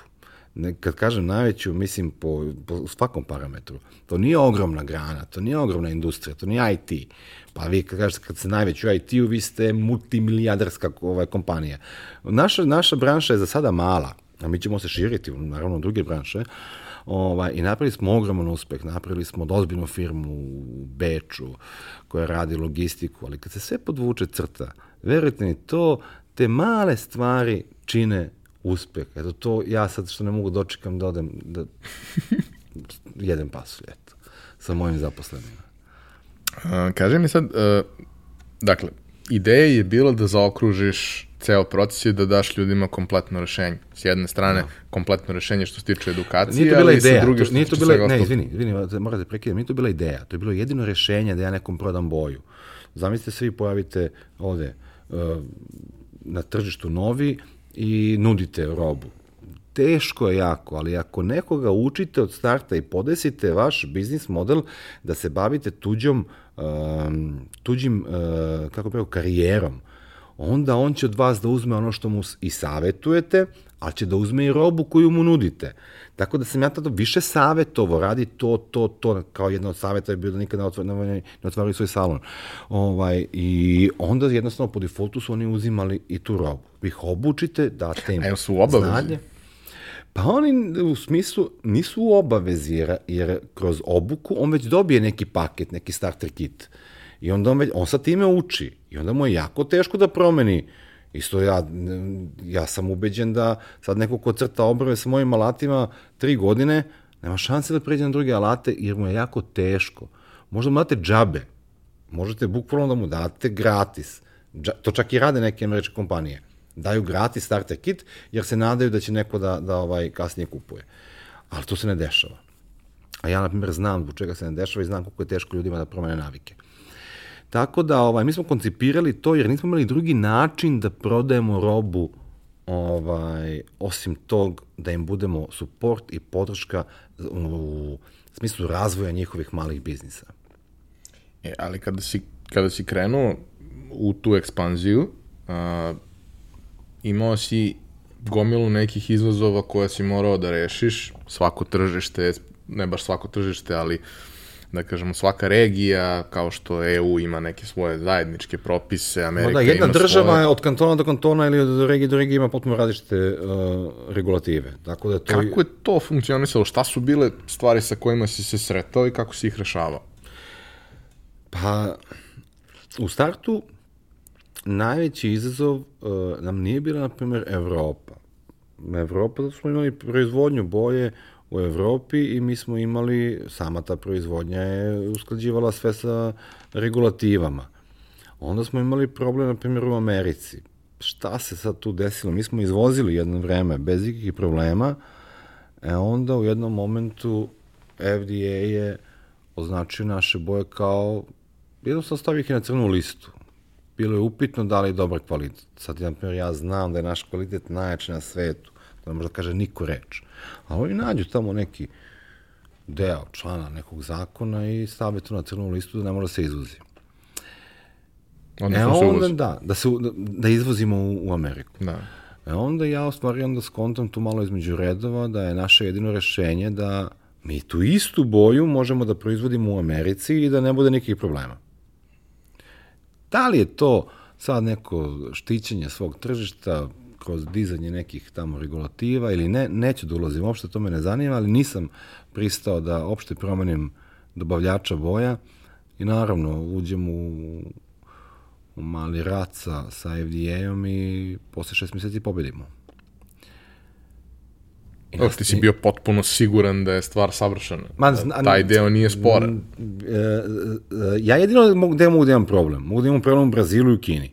Ne, kad kažem najveću, mislim po, po svakom parametru. To nije ogromna grana, to nije ogromna industrija, to nije IT. Pa vi kažete kad ste najveći u IT-u, vi ste multimilijarderska ovaj, kompanija. Naša, naša branša je za sada mala, a mi ćemo se širiti, naravno, u druge branše. Ovaj, I napravili smo ogroman uspeh, napravili smo ozbiljnu firmu u Beču koja radi logistiku, ali kad se sve podvuče crta, verujte mi, to, te male stvari čine uspeh. Eto to, ja sad što ne mogu dočekam da odem, da <laughs> jedem pasulj, eto, sa mojim zaposlenima. A, kaži mi sad, uh, dakle, ideja je bila da zaokružiš ceo proces i da daš ljudima kompletno rešenje. S jedne strane, kompletno rešenje što se tiče edukacije, Nije to bila ali sa ideja, druge to, što nije to bila, ne, izvini, izvini, morate prekidati, nije to bila ideja, to je bilo jedino rešenje da ja nekom prodam boju. Zamislite se vi pojavite ovde, uh, na tržištu novi i nudite robu. Teško je jako, ali ako nekoga učite od starta i podesite vaš biznis model da se bavite tuđom, um, tuđim, uh, kako preko, karijerom, onda on će od vas da uzme ono što mu i savetujete, ali će da uzme i robu koju mu nudite. Tako da sam ja tada više savetovo, radi to, to, to, kao jedna od saveta je bio da nikada ne, otvor, ne, ne otvaraju svoj salon. Ovaj, I onda jednostavno po defaultu su oni uzimali i tu robu. Vi ih obučite, date im A jel su u obavezi? znanje. Pa oni u smislu nisu u obavezi, jer, jer kroz obuku on već dobije neki paket, neki starter kit. I onda on, već, on sa time uči. I onda mu je jako teško da promeni Isto ja, ja sam ubeđen da sad neko ko crta obrve sa mojim alatima tri godine, nema šanse da pređe na druge alate jer mu je jako teško. Možda mu date džabe, možete bukvalno da mu date gratis. To čak i rade neke američke kompanije. Daju gratis starter kit jer se nadaju da će neko da, da ovaj kasnije kupuje. Ali to se ne dešava. A ja, na primjer, znam zbog čega se ne dešava i znam koliko je teško ljudima da promene navike. Tako da ovaj, mi smo koncipirali to jer nismo imali drugi način da prodajemo robu ovaj, osim tog da im budemo suport i podrška u smislu razvoja njihovih malih biznisa. E, ali kada si, kada si krenuo u tu ekspanziju, a, imao si gomilu nekih izazova koja si morao da rešiš, svako tržište, ne baš svako tržište, ali da kažemo svaka regija, kao što EU ima neke svoje zajedničke propise, Amerika no da, jedna ima država svoje... je od kantona do kantona ili od regije do regije ima potpuno različite uh, regulative. Tako da to Kako je to funkcionisalo? Šta su bile stvari sa kojima si se sretao i kako si ih rešavao? Pa, u startu najveći izazov uh, nam nije bila, na primjer, Evropa. Evropa, zato smo imali proizvodnju boje u Evropi i mi smo imali, sama ta proizvodnja je usklađivala sve sa regulativama. Onda smo imali problem, na primjer, u Americi. Šta se sad tu desilo? Mi smo izvozili jedno vreme bez ikakvih problema, e onda u jednom momentu FDA je označio naše boje kao jednostavno stavio ih na crnu listu. Bilo je upitno da li je dobar kvalitet. Sad, na primjer, ja znam da je naš kvalitet najjači na svetu. Da ne može da kaže niko reč. A oni nađu tamo neki deo člana nekog zakona i stave to na crnu listu da ne mora da se izvozi. Onda e se onda, da, da, se, da izvozimo u, u Ameriku. Da. E onda ja u stvari onda skontam tu malo između redova da je naše jedino rešenje da mi tu istu boju možemo da proizvodimo u Americi i da ne bude nikakvih problema. Da li je to sad neko štićenje svog tržišta kroz dizanje nekih tamo regulativa ili ne, neću da ulazim, uopšte to me ne zanima, ali nisam pristao da opšte promenim dobavljača boja i naravno uđem u, u mali rat sa, sa FDA-om i posle šest meseci pobedimo. O, ti si bio potpuno siguran da je stvar savršena. Ma, Da zna- Taj deo nije sporan. E, e, ja jedino mogu, gde mogu da imam problem. Mogu da imam problem u Brazilu i u Kini.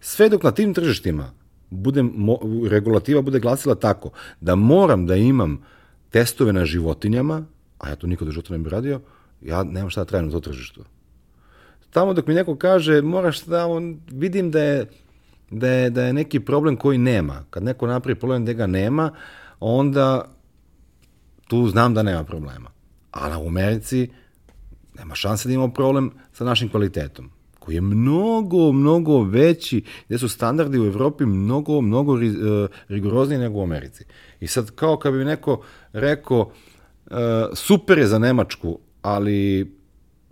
Sve dok na tim tržištima budem, mo, regulativa bude glasila tako da moram da imam testove na životinjama, a ja to nikad u životu ne bih radio, ja nemam šta da trajam na to tržištu. Tamo dok mi neko kaže, moraš tamo, vidim da je, da je, da je neki problem koji nema. Kad neko napravi problem gde ga nema, onda tu znam da nema problema. Ali u Americi nema šanse da imamo problem sa našim kvalitetom koji je mnogo, mnogo veći, gde su standardi u Evropi mnogo, mnogo ri, uh, rigorozniji nego u Americi. I sad, kao kad bi neko rekao, uh, super je za Nemačku, ali,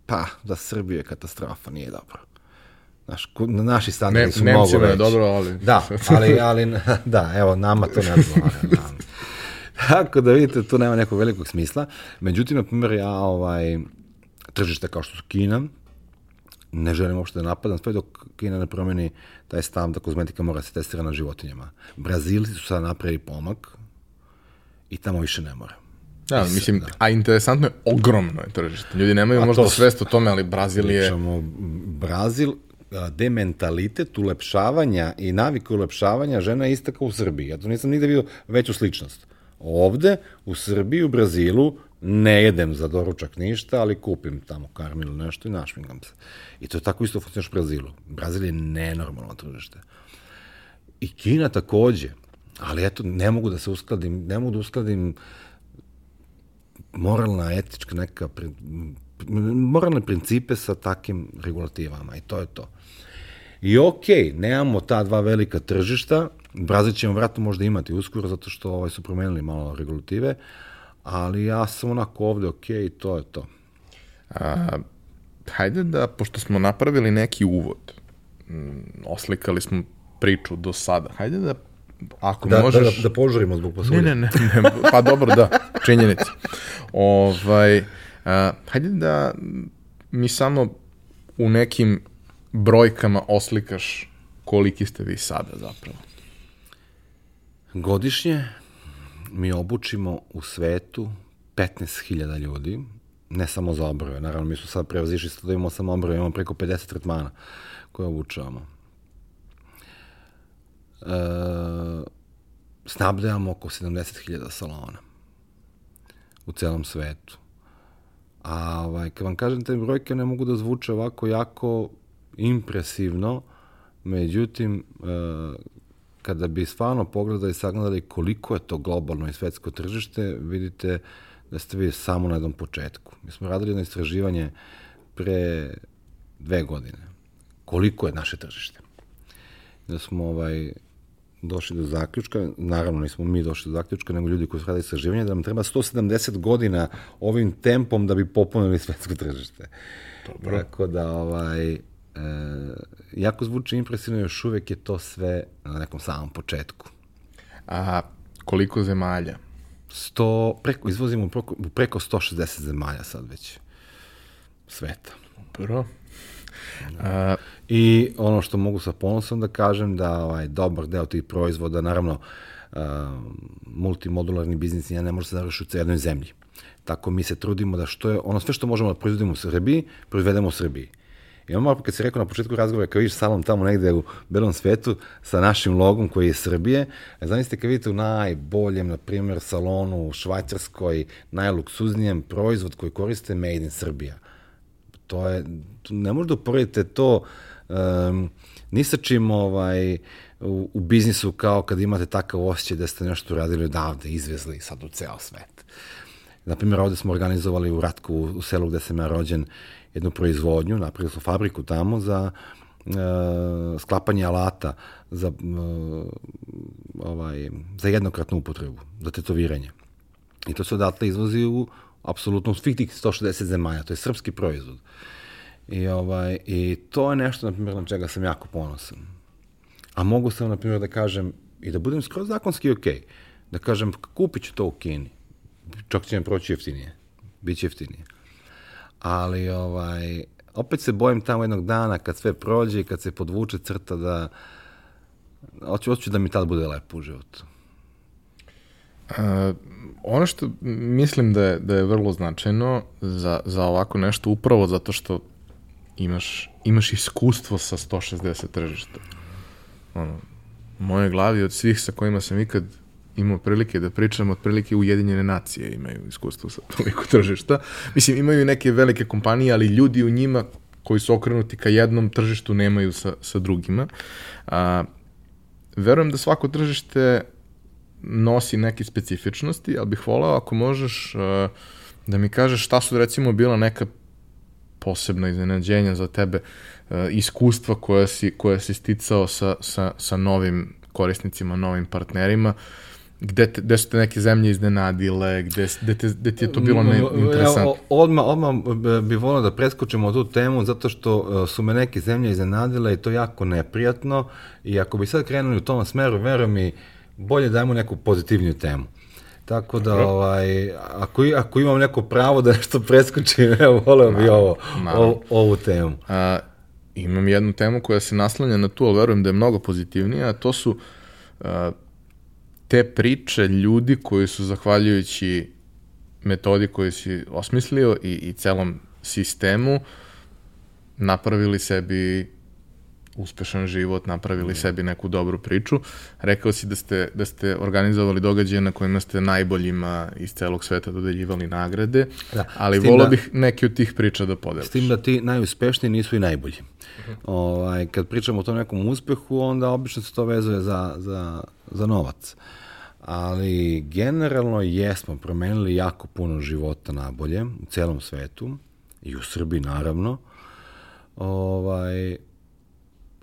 pa, za Srbiju je katastrofa, nije dobro. Znaš, ko- naši standardi Ne, su mnogo Nemcima veći. je dobro, ali... Da, ali, ali, <laughs> da, evo, nama to ne odgovara. Da. Tako da vidite, tu nema nekog velikog smisla. Međutim, na primjer, ja ovaj, tržište kao što su Kina, ne želim uopšte da napadam, sve dok Kina ne promeni taj stav da kozmetika mora da se testira na životinjama. Brazilci su sad napravili pomak i tamo više ne mora. Da, mislim, a interesantno je, ogromno je tržište. Ljudi nemaju A možda to- svest o tome, ali Brazil je... Pričamo, Brazil, dementalitet ulepšavanja i navike ulepšavanja žena je ista kao u Srbiji. Ja to nisam nigde vidio veću sličnost. Ovde, u Srbiji, u Brazilu, ne jedem za doručak ništa, ali kupim tamo karmil ili nešto i našminkam se. I to tako isto funkcioniš u Brazilu. Brazil je nenormalno tržište. i Kina takođe, ali eto, ne mogu da se uskladim, ne mogu da uskladim moralna, etička neka, moralne principe sa takim regulativama i to je to. I okej, okay, nemamo ta dva velika tržišta, Brazil ćemo vratno možda imati uskoro, zato što ovaj, su promenili malo regulative, ali ja sam onako ovde i to je to. A, hajde da, pošto smo napravili neki uvod, oslikali smo priču do sada, hajde da ako da, možeš... Da, da, da požurimo zbog pasulja. Ne, ne, ne, ne, pa dobro, da, činjenica. Ovaj, a, hajde da mi samo u nekim brojkama oslikaš koliki ste vi sada zapravo. Godišnje mi obučimo u svetu 15.000 ljudi, ne samo za obrove, naravno mi smo sad prevazišli da imamo samo obrove, imamo preko 50 tretmana koje obučavamo. E, snabdevamo oko 70.000 salona u celom svetu. A ovaj, kad vam kažem te brojke ne mogu da zvuče ovako jako impresivno, međutim, e, kada bi stvarno pogledali i sagledali koliko je to globalno i svetsko tržište, vidite da ste vi samo na jednom početku. Mi smo radili na istraživanje pre dve godine. Koliko je naše tržište? Da smo ovaj, došli do zaključka, naravno nismo mi došli do zaključka, nego ljudi koji su radili istraživanje, da nam treba 170 godina ovim tempom da bi popunili svetsko tržište. Dobro. Tako da, ovaj, E, jako zvuči impresivno, još uvek je to sve na nekom samom početku. A koliko zemalja? 100, preko, izvozimo preko, preko 160 zemalja sad već sveta. Dobro. A... I ono što mogu sa ponosom da kažem da ovaj, dobar deo tih proizvoda, naravno, uh, multimodularni biznis ja ne može se završiti u jednoj zemlji. Tako mi se trudimo da što je, ono sve što možemo da proizvodimo u Srbiji, proizvedemo u Srbiji. I ono malo kad si rekao na početku razgovora, kao vidiš salon tamo negde u belom svetu sa našim logom koji je Srbije, zamislite kad vidite u najboljem, na primjer, salonu u Švajcarskoj, najluksuznijem proizvod koji koriste Made in Srbija. To je, ne možda uporedite to um, ni sa čim ovaj, u, u biznisu kao kad imate takav osjećaj da ste nešto uradili odavde, izvezli sad u ceo svet. Naprimjer, ovde smo organizovali u Ratku, u selu gde sam ja rođen, jednu proizvodnju, napravili smo fabriku tamo za uh, sklapanje alata za, uh, ovaj, za jednokratnu upotrebu, za tetoviranje. I to se odatle izvozi u apsolutno svih tih 160 zemalja, to je srpski proizvod. I, ovaj, I to je nešto, na primjer, na čega sam jako ponosan. A mogu sam, na primjer, da kažem, i da budem skroz zakonski ok, da kažem, kupit ću to u Kini. Čak će mi proći jeftinije. Biće jeftinije ali ovaj, opet se bojim tamo jednog dana kad sve prođe i kad se podvuče crta da hoću, hoću da mi tad bude lepo u životu. Uh, ono što mislim da je, da je vrlo značajno za, za ovako nešto upravo zato što imaš, imaš iskustvo sa 160 tržišta. Ono, u mojoj glavi od svih sa kojima sam ikad imao prilike da pričam, otprilike Ujedinjene nacije imaju iskustvo sa toliko <laughs> tržišta. Mislim, imaju neke velike kompanije, ali ljudi u njima koji su okrenuti ka jednom tržištu nemaju sa, sa drugima. A, verujem da svako tržište nosi neke specifičnosti, ali bih volao ako možeš a, da mi kažeš šta su recimo bila neka posebna iznenađenja za tebe, a, iskustva koja si, koja si sticao sa, sa, sa novim korisnicima, novim partnerima, gde, te, gde su te neke zemlje iznenadile, gde, gde, te, gde ti je to bilo ne, interesantno? Evo, odmah, odmah bi volio da preskočimo tu temu, zato što e, su me neke zemlje iznenadile i to jako neprijatno i ako bi sad krenuli u tom smeru, veruj mi, bolje dajmo neku pozitivniju temu. Tako da, ovaj, ako, ako imam neko pravo da nešto preskočim, evo, voleo bi ovo, ovo, ovu temu. A, imam jednu temu koja se naslanja na tu, ali verujem da je mnogo pozitivnija, a to su a, te priče ljudi koji su zahvaljujući metodi koju si osmislio i, i celom sistemu napravili sebi uspešan život, napravili sebi neku dobru priču. Rekao si da ste, da ste organizovali događaje na kojima ste najboljima iz celog sveta dodeljivali nagrade, Da, ali volao da- bih neke od tih priča da podeliš. S tim da ti najuspešniji nisu i najbolji. Ovaj, kad pričamo o tom nekom uspehu, onda obično se to vezuje za, za, za novac. Ali generalno jesmo promenili jako puno života na bolje u celom svetu i u Srbiji naravno. Ovaj,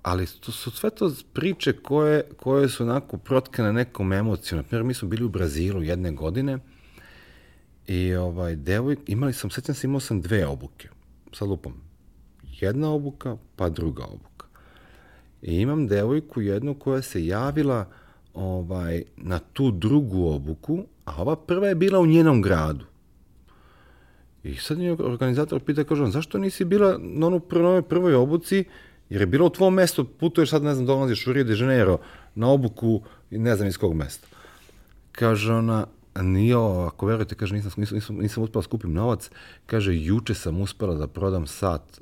ali to su sve to priče koje, koje su onako protkane nekom emocijom. Naprimjer, mi smo bili u Brazilu jedne godine i ovaj, devoj, imali sam, sećam se, imao sam dve obuke. Sad lupam. Jedna obuka, pa druga obuka. I imam devojku jednu koja se javila ovaj, na tu drugu obuku, a ova prva je bila u njenom gradu. I sad nje organizator pita, kaže, on, zašto nisi bila na onu prvo, na onoj prvoj obuci, jer je bila u tvom mestu, putuješ sad, ne znam, dolaziš u Rio de Janeiro na obuku, ne znam iz kog mesta. Kaže ona, nije ako verujete, kaže, nisam, nisam, nisam, nisam uspela da skupim novac, kaže, juče sam uspela da prodam sat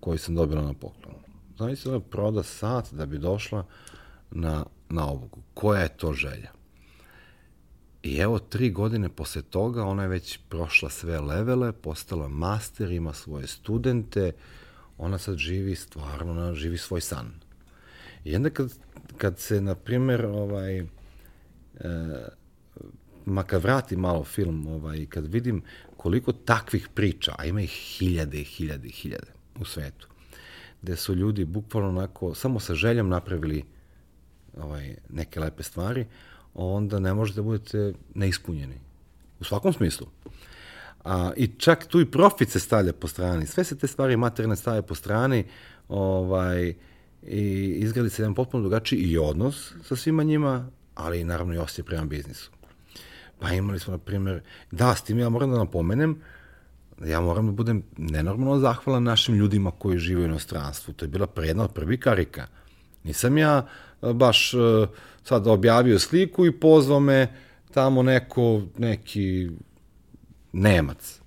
koji sam dobila na poklon. Znači da proda sat da bi došla na, na obuku. Koja je to želja? I evo, tri godine posle toga, ona je već prošla sve levele, postala master, ima svoje studente, ona sad živi stvarno, ona živi svoj san. I onda kad, kad se, na primjer, ovaj, e, ma kad vrati malo film, ovaj, kad vidim koliko takvih priča, a ima ih hiljade i hiljade i hiljade u svetu, gde su ljudi bukvalno onako, samo sa željom napravili ovaj, neke lepe stvari, onda ne možete da budete neispunjeni. U svakom smislu. A, I čak tu i profit se stavlja po strani. Sve se te stvari materijalne stavlja po strani ovaj, i izgradi se jedan potpuno drugačiji i odnos sa svima njima, ali i naravno i osjećaj prema biznisu. Pa imali smo, na primjer, da, s tim ja moram da napomenem, ja moram da budem nenormalno zahvalan našim ljudima koji žive u inostranstvu. To je bila jedna od prvih karika. Nisam ja e, baš e, sad objavio sliku i pozvao me tamo neko, neki Nemac.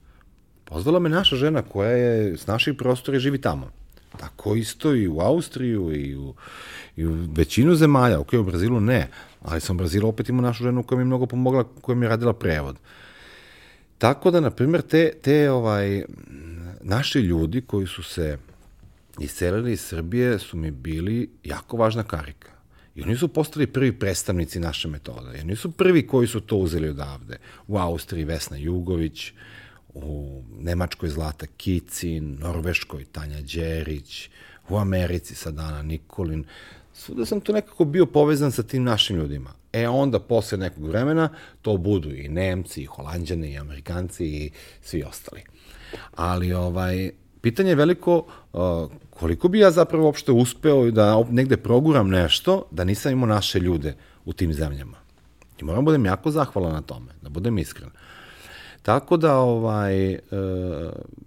Pozvala me naša žena koja je s naših prostora živi tamo. Tako isto i u Austriju i u, i u većinu zemalja, ok, u Brazilu ne, ali sam u Brazilu opet imao našu ženu koja mi je mnogo pomogla, koja mi je radila prevod. Tako da, na primjer, te, te ovaj, naši ljudi koji su se iselili iz Srbije su mi bili jako važna karika. I oni su postali prvi predstavnici naše metode. I oni su prvi koji su to uzeli odavde. U Austriji Vesna Jugović, u Nemačkoj Zlata Kicin, Norveškoj Tanja Đerić, u Americi sad Ana Nikolin. Svuda sam tu nekako bio povezan sa tim našim ljudima. E onda, posle nekog vremena, to budu i Nemci, i Holandjani, i Amerikanci, i svi ostali. Ali, ovaj, pitanje je veliko koliko bi ja zapravo uopšte uspeo da negde proguram nešto da nisam imao naše ljude u tim zemljama. I moram da budem jako zahvalan na tome, da budem iskren. Tako da ovaj e,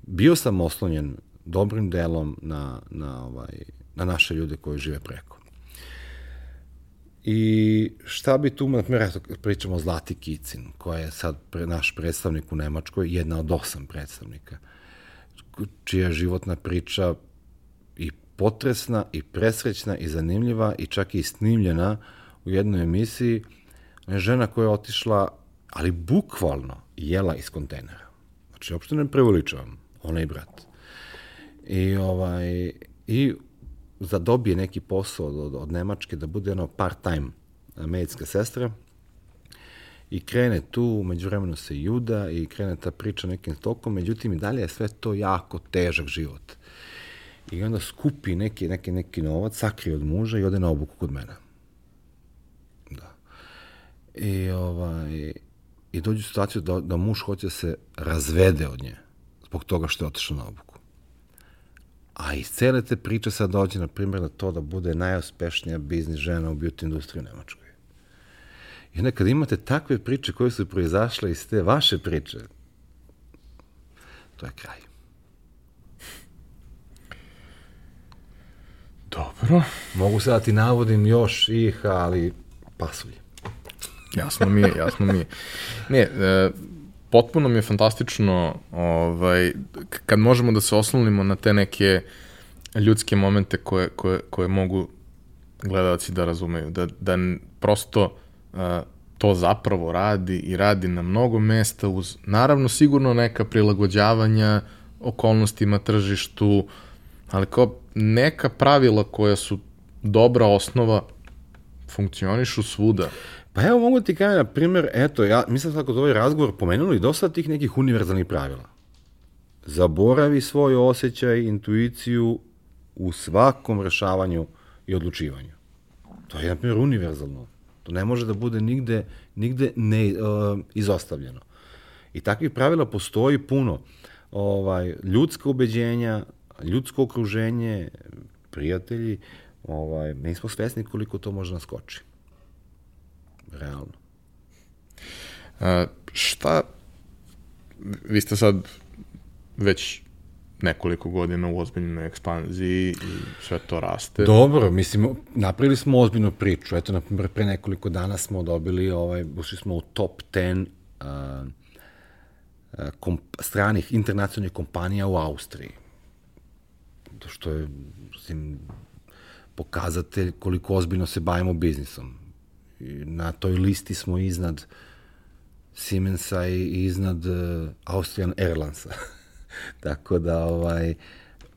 bio sam oslonjen dobrim delom na, na, ovaj, na naše ljude koji žive preko. I šta bi tu, na primjer, pričamo o Zlati Kicin, koja je sad pre, naš predstavnik u Nemačkoj, jedna od osam predstavnika, čija je životna priča potresna, i presrećna, i zanimljiva, i čak i snimljena u jednoj emisiji. Žena koja je otišla, ali bukvalno, jela iz kontejnera. Znači, uopšte ne preveličavam, ona i brat. I, ovaj, i za dobije neki posao od, od, Nemačke da bude ono part-time medicinska sestra i krene tu, među vremenu se juda i krene ta priča nekim tokom, međutim i dalje je sve to jako težak život. I onda skupi neki, neki, neki novac, sakrije od muža i ode na obuku kod mene. Da. I, ovaj, i dođe u situaciju da, da muž hoće da se razvede od nje zbog toga što je otišao na obuku. A iz cele te priče sad dođe, na primjer, na to da bude najuspešnija biznis žena u beauty industriji u Nemačkoj. I onda kad imate takve priče koje su proizašle iz te vaše priče, to je kraj. Dobro. Mogu se da ti navodim još ih, ali pasulj. Jasno mi je, jasno mi je. Ne, e, potpuno mi je fantastično ovaj, kad možemo da se oslonimo na te neke ljudske momente koje, koje, koje mogu gledalci da razumeju, da, da prosto uh, to zapravo radi i radi na mnogo mesta uz, naravno, sigurno neka prilagođavanja okolnostima, tržištu, ali kao neka pravila koja su dobra osnova funkcionišu svuda. Pa evo mogu ti kažem, na primjer, eto, ja mislim tako da ovaj razgovor pomenuli dosta tih nekih univerzalnih pravila. Zaboravi svoj osjećaj, intuiciju u svakom rešavanju i odlučivanju. To je, na primjer, univerzalno. To ne može da bude nigde, nigde ne, uh, izostavljeno. I takvih pravila postoji puno. Ovaj, ljudska ubeđenja, ljudsko okruženje, prijatelji, ovaj, nismo svesni koliko to može naskoči. Realno. A, šta, vi ste sad već nekoliko godina u ozbiljnoj ekspanziji i sve to raste. Dobro, mislim, napravili smo ozbiljnu priču. Eto, na primjer, pre nekoliko dana smo dobili, ovaj, ušli smo u top 10 uh, uh, komp stranih internacionalnih kompanija u Austriji. To što je, mislim, pokazatelj koliko ozbiljno se bavimo biznisom. I na toj listi smo iznad Siemensa i iznad uh, Austrian Airlinesa. <laughs> Tako da, ovaj,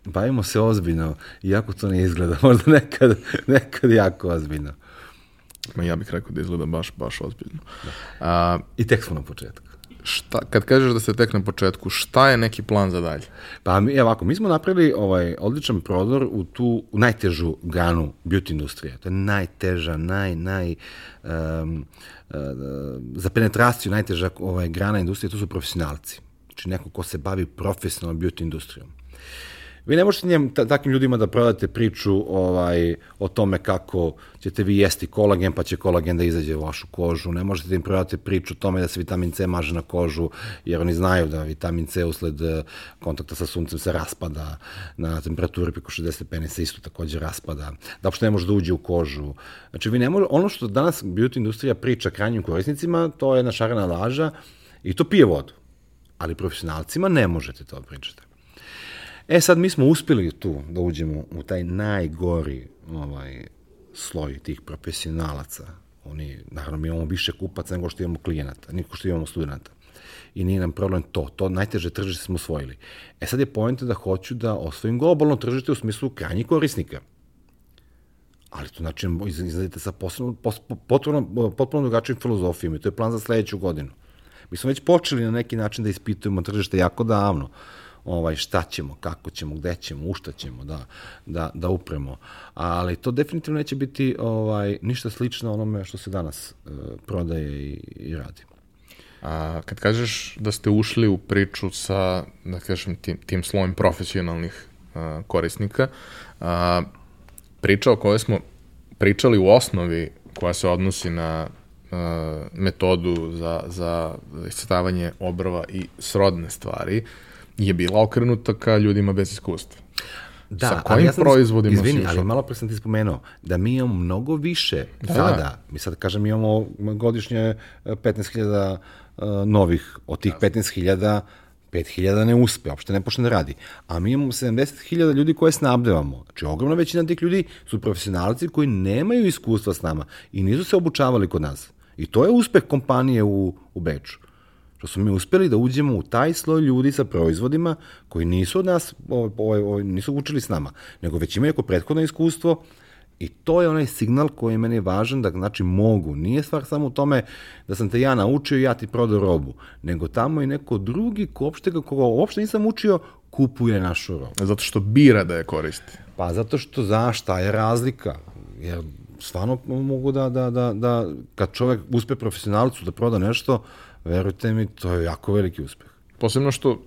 bavimo se ozbiljno, iako to ne izgleda, <laughs> možda nekad, nekad jako ozbiljno. Ma ja bih rekao da izgleda baš, baš ozbiljno. A, I tek smo na početku. Šta, kad kažeš da ste tek na početku, šta je neki plan za dalje? Pa mi, ovako, mi smo napravili ovaj odličan prodor u tu u najtežu granu beauty industrije. To je najteža, naj, naj, um, uh, za penetraciju najteža ovaj, grana industrije, to su profesionalci. Znači neko ko se bavi profesionalnom beauty industrijom. Vi ne možete njem, ta, takvim ljudima da prodate priču ovaj, o tome kako ćete vi jesti kolagen, pa će kolagen da izađe u vašu kožu. Ne možete da im prodate priču o tome da se vitamin C maže na kožu, jer oni znaju da vitamin C usled eh, kontakta sa suncem se raspada na temperaturi preko 60 stepeni se isto takođe raspada, da uopšte ne može da uđe u kožu. Znači, vi ne može, ono što danas beauty industrija priča krajnjim korisnicima, to je jedna šarena laža i to pije vodu. Ali profesionalcima ne možete to pričati. E sad mi smo uspeli tu da uđemo u taj najgori ovaj, sloj tih profesionalaca. Oni, naravno, mi imamo više kupaca nego što imamo klijenata, nego što imamo studenta. I nije nam problem to. To najteže tržište smo osvojili. E sad je pojenta da hoću da osvojim globalno tržište u smislu krajnjih korisnika. Ali to znači izgledate sa posebno, potpuno, potpuno drugačijim filozofijom i to je plan za sledeću godinu. Mi smo već počeli na neki način da ispitujemo tržište jako davno ovaj, šta ćemo, kako ćemo, gde ćemo, u šta ćemo da, da, da upremo. Ali to definitivno neće biti ovaj, ništa slično onome što se danas e, prodaje i, i radi. A kad kažeš da ste ušli u priču sa, da kažem, tim, tim slojem profesionalnih a, korisnika, a, priča o kojoj smo pričali u osnovi, koja se odnosi na a, metodu za, za iscrtavanje obrva i srodne stvari, je bila okrenuta ka ljudima bez iskustva. Da, Sa kojim ja sam, proizvodima si Izvini, ali malo pre sam ti spomenuo da mi imamo mnogo više Da, sada. da. Mi sad kažem imamo godišnje e, 15.000 uh, novih. Od tih 15.000 5.000 ne uspe, uopšte ne počne da radi. A mi imamo 70.000 ljudi koje snabdevamo. Znači, ogromna većina tih ljudi su profesionalci koji nemaju iskustva s nama i nisu se obučavali kod nas. I to je uspeh kompanije u, u Beču. Što smo mi uspeli da uđemo u taj sloj ljudi sa proizvodima koji nisu od nas, ovaj, ovaj, ovaj, nisu učili s nama, nego već imaju neko prethodno iskustvo I to je onaj signal koji je meni važan da znači mogu. Nije stvar samo u tome da sam te ja naučio i ja ti prodao robu, nego tamo i neko drugi ko uopšte, koga uopšte nisam učio, kupuje našu robu. Zato što bira da je koristi. Pa zato što znaš šta je razlika. Jer stvarno mogu da, da, da, da kad čovek uspe profesionalcu da proda nešto, verujte mi, to je jako veliki uspeh. Posebno što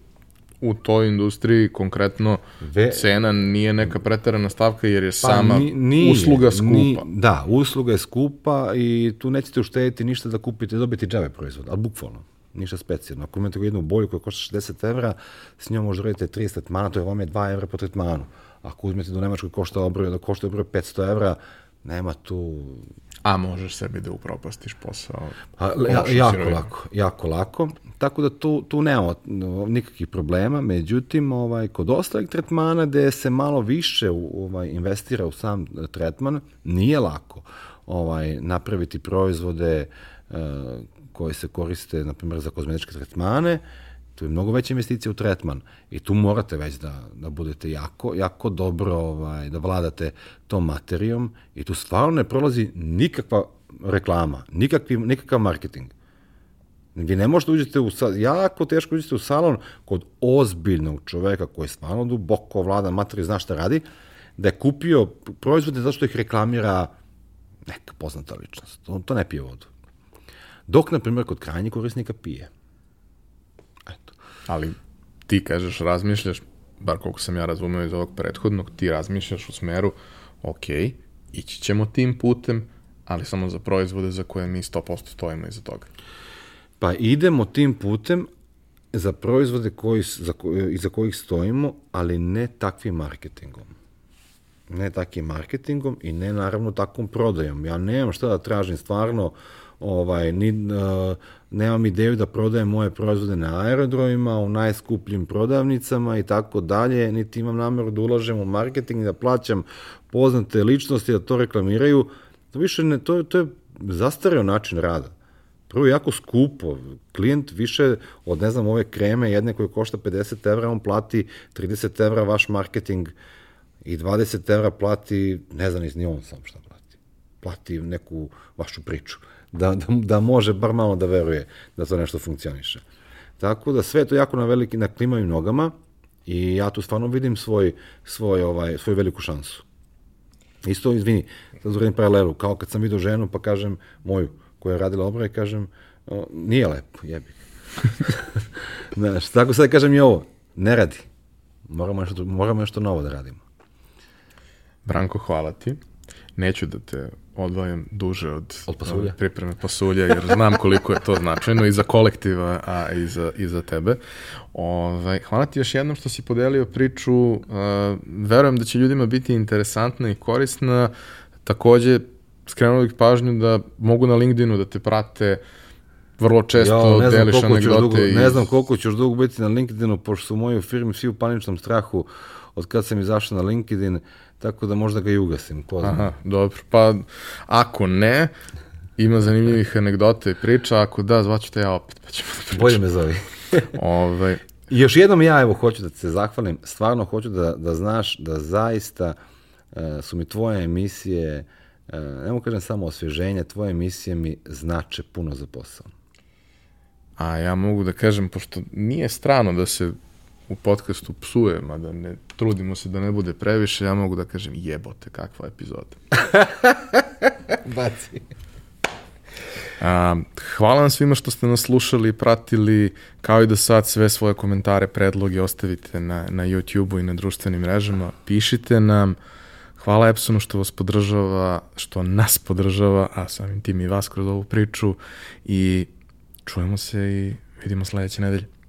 u toj industriji konkretno Ve- cena nije neka preterana stavka jer je sama Pa ni- nije, usluga skupa. Ni, da, usluga je skupa i tu nećete uštediti ništa da kupite, dobiti džave proizvod, ali bukvalno, ništa specijalno. Ako imate jednu boju koja košta 60 evra, s njom možda radite 30 tretmana, to je vam je 2 evra po tretmanu. Ako uzmete do Nemačkoj košta obroj, da košta obroj 500 evra, nema tu A možeš sebi da upropastiš posao. A, ja, jako sirovinama. lako, jako lako. Tako da tu, tu nema nikakvih problema, međutim, ovaj, kod ostalih tretmana gde se malo više u- ovaj, investira u sam tretman, nije lako ovaj, napraviti proizvode e, koji se koriste, na primjer, za kozmetičke tretmane, tu je mnogo veća investicija u tretman i tu morate već da, da budete jako, jako dobro, ovaj, da vladate tom materijom i tu stvarno ne prolazi nikakva reklama, nikakvi, nikakav marketing. Vi ne možete uđete u jako teško uđete u salon kod ozbiljnog čoveka koji stvarno duboko vlada materiju, zna šta radi, da je kupio proizvode zato što ih reklamira neka poznata ličnost. On to ne pije vodu. Dok, na primjer, kod krajnjih korisnika pije. Ali ti kažeš, razmišljaš, bar koliko sam ja razumeo iz ovog prethodnog, ti razmišljaš u smeru, ok, ići ćemo tim putem, ali samo za proizvode za koje mi 100% stojimo iza toga. Pa idemo tim putem za proizvode koji, za, iza kojih stojimo, ali ne takvim marketingom. Ne takvim marketingom i ne naravno takvom prodajom. Ja nemam šta da tražim stvarno, ovaj, ni, uh, nemam ideju da prodajem moje proizvode na aerodromima, u najskupljim prodavnicama i tako dalje, niti imam nameru da ulažem u marketing da plaćam poznate ličnosti da to reklamiraju. To više ne, to, to je zastareo način rada. Prvo jako skupo. Klijent više od, ne znam, ove kreme jedne koje košta 50 evra, on plati 30 evra vaš marketing i 20 evra plati, ne znam ni on sam šta plati. Plati neku vašu priču. Da, da, da može bar malo da veruje da to nešto funkcioniše. Tako da sve to jako na veliki, na klimavim nogama i ja tu stvarno vidim svoj, svoj, ovaj, svoju veliku šansu. Isto, izvini, sad zuradim paralelu, kao kad sam vidio ženu pa kažem moju, koja je radila obraj, kažem, o, nije lepo, jebi. ga. <laughs> Znaš, tako sad kažem i ovo, ne radi. Moramo nešto, moramo nešto novo da radimo. Branko, hvala ti. Neću da te odvajam duže od, Od pasulja? ove pripreme pasulja, jer znam koliko je to značajno i za kolektiva, a i za, i za tebe. Ovaj, hvala ti još jednom što si podelio priču. Uh, verujem da će ljudima biti interesantna i korisna. Takođe, skrenuo bih pažnju da mogu na LinkedInu da te prate vrlo često ne znam, deliš anegdote. dugo, iz- ne znam koliko još dugo biti na LinkedInu, pošto su moji u firmi svi u paničnom strahu od kad sam izašao na LinkedIn, tako da možda ga i ugasim. Ko zna. Aha, dobro. Pa, ako ne, ima zanimljivih anegdota i priča, ako da, zvaću te ja opet, pa ćemo da pričamo. Bolje me zove. <laughs> Ovaj, I još jednom ja evo hoću da se zahvalim, stvarno hoću da, da znaš da zaista e, su mi tvoje emisije, e, ne mogu kažem samo osvježenje, tvoje emisije mi znače puno za posao. a ja mogu da kažem, pošto nije strano da se u podcastu psuje, mada ne trudimo se da ne bude previše, ja mogu da kažem jebote, kakva epizoda. <laughs> Baci. A, hvala vam svima što ste nas slušali i pratili, kao i do sad sve svoje komentare, predloge ostavite na, na YouTube-u i na društvenim mrežama, pišite nam, hvala Epsonu što vas podržava, što nas podržava, a samim tim i vas kroz ovu priču i čujemo se i vidimo sledeće nedelje.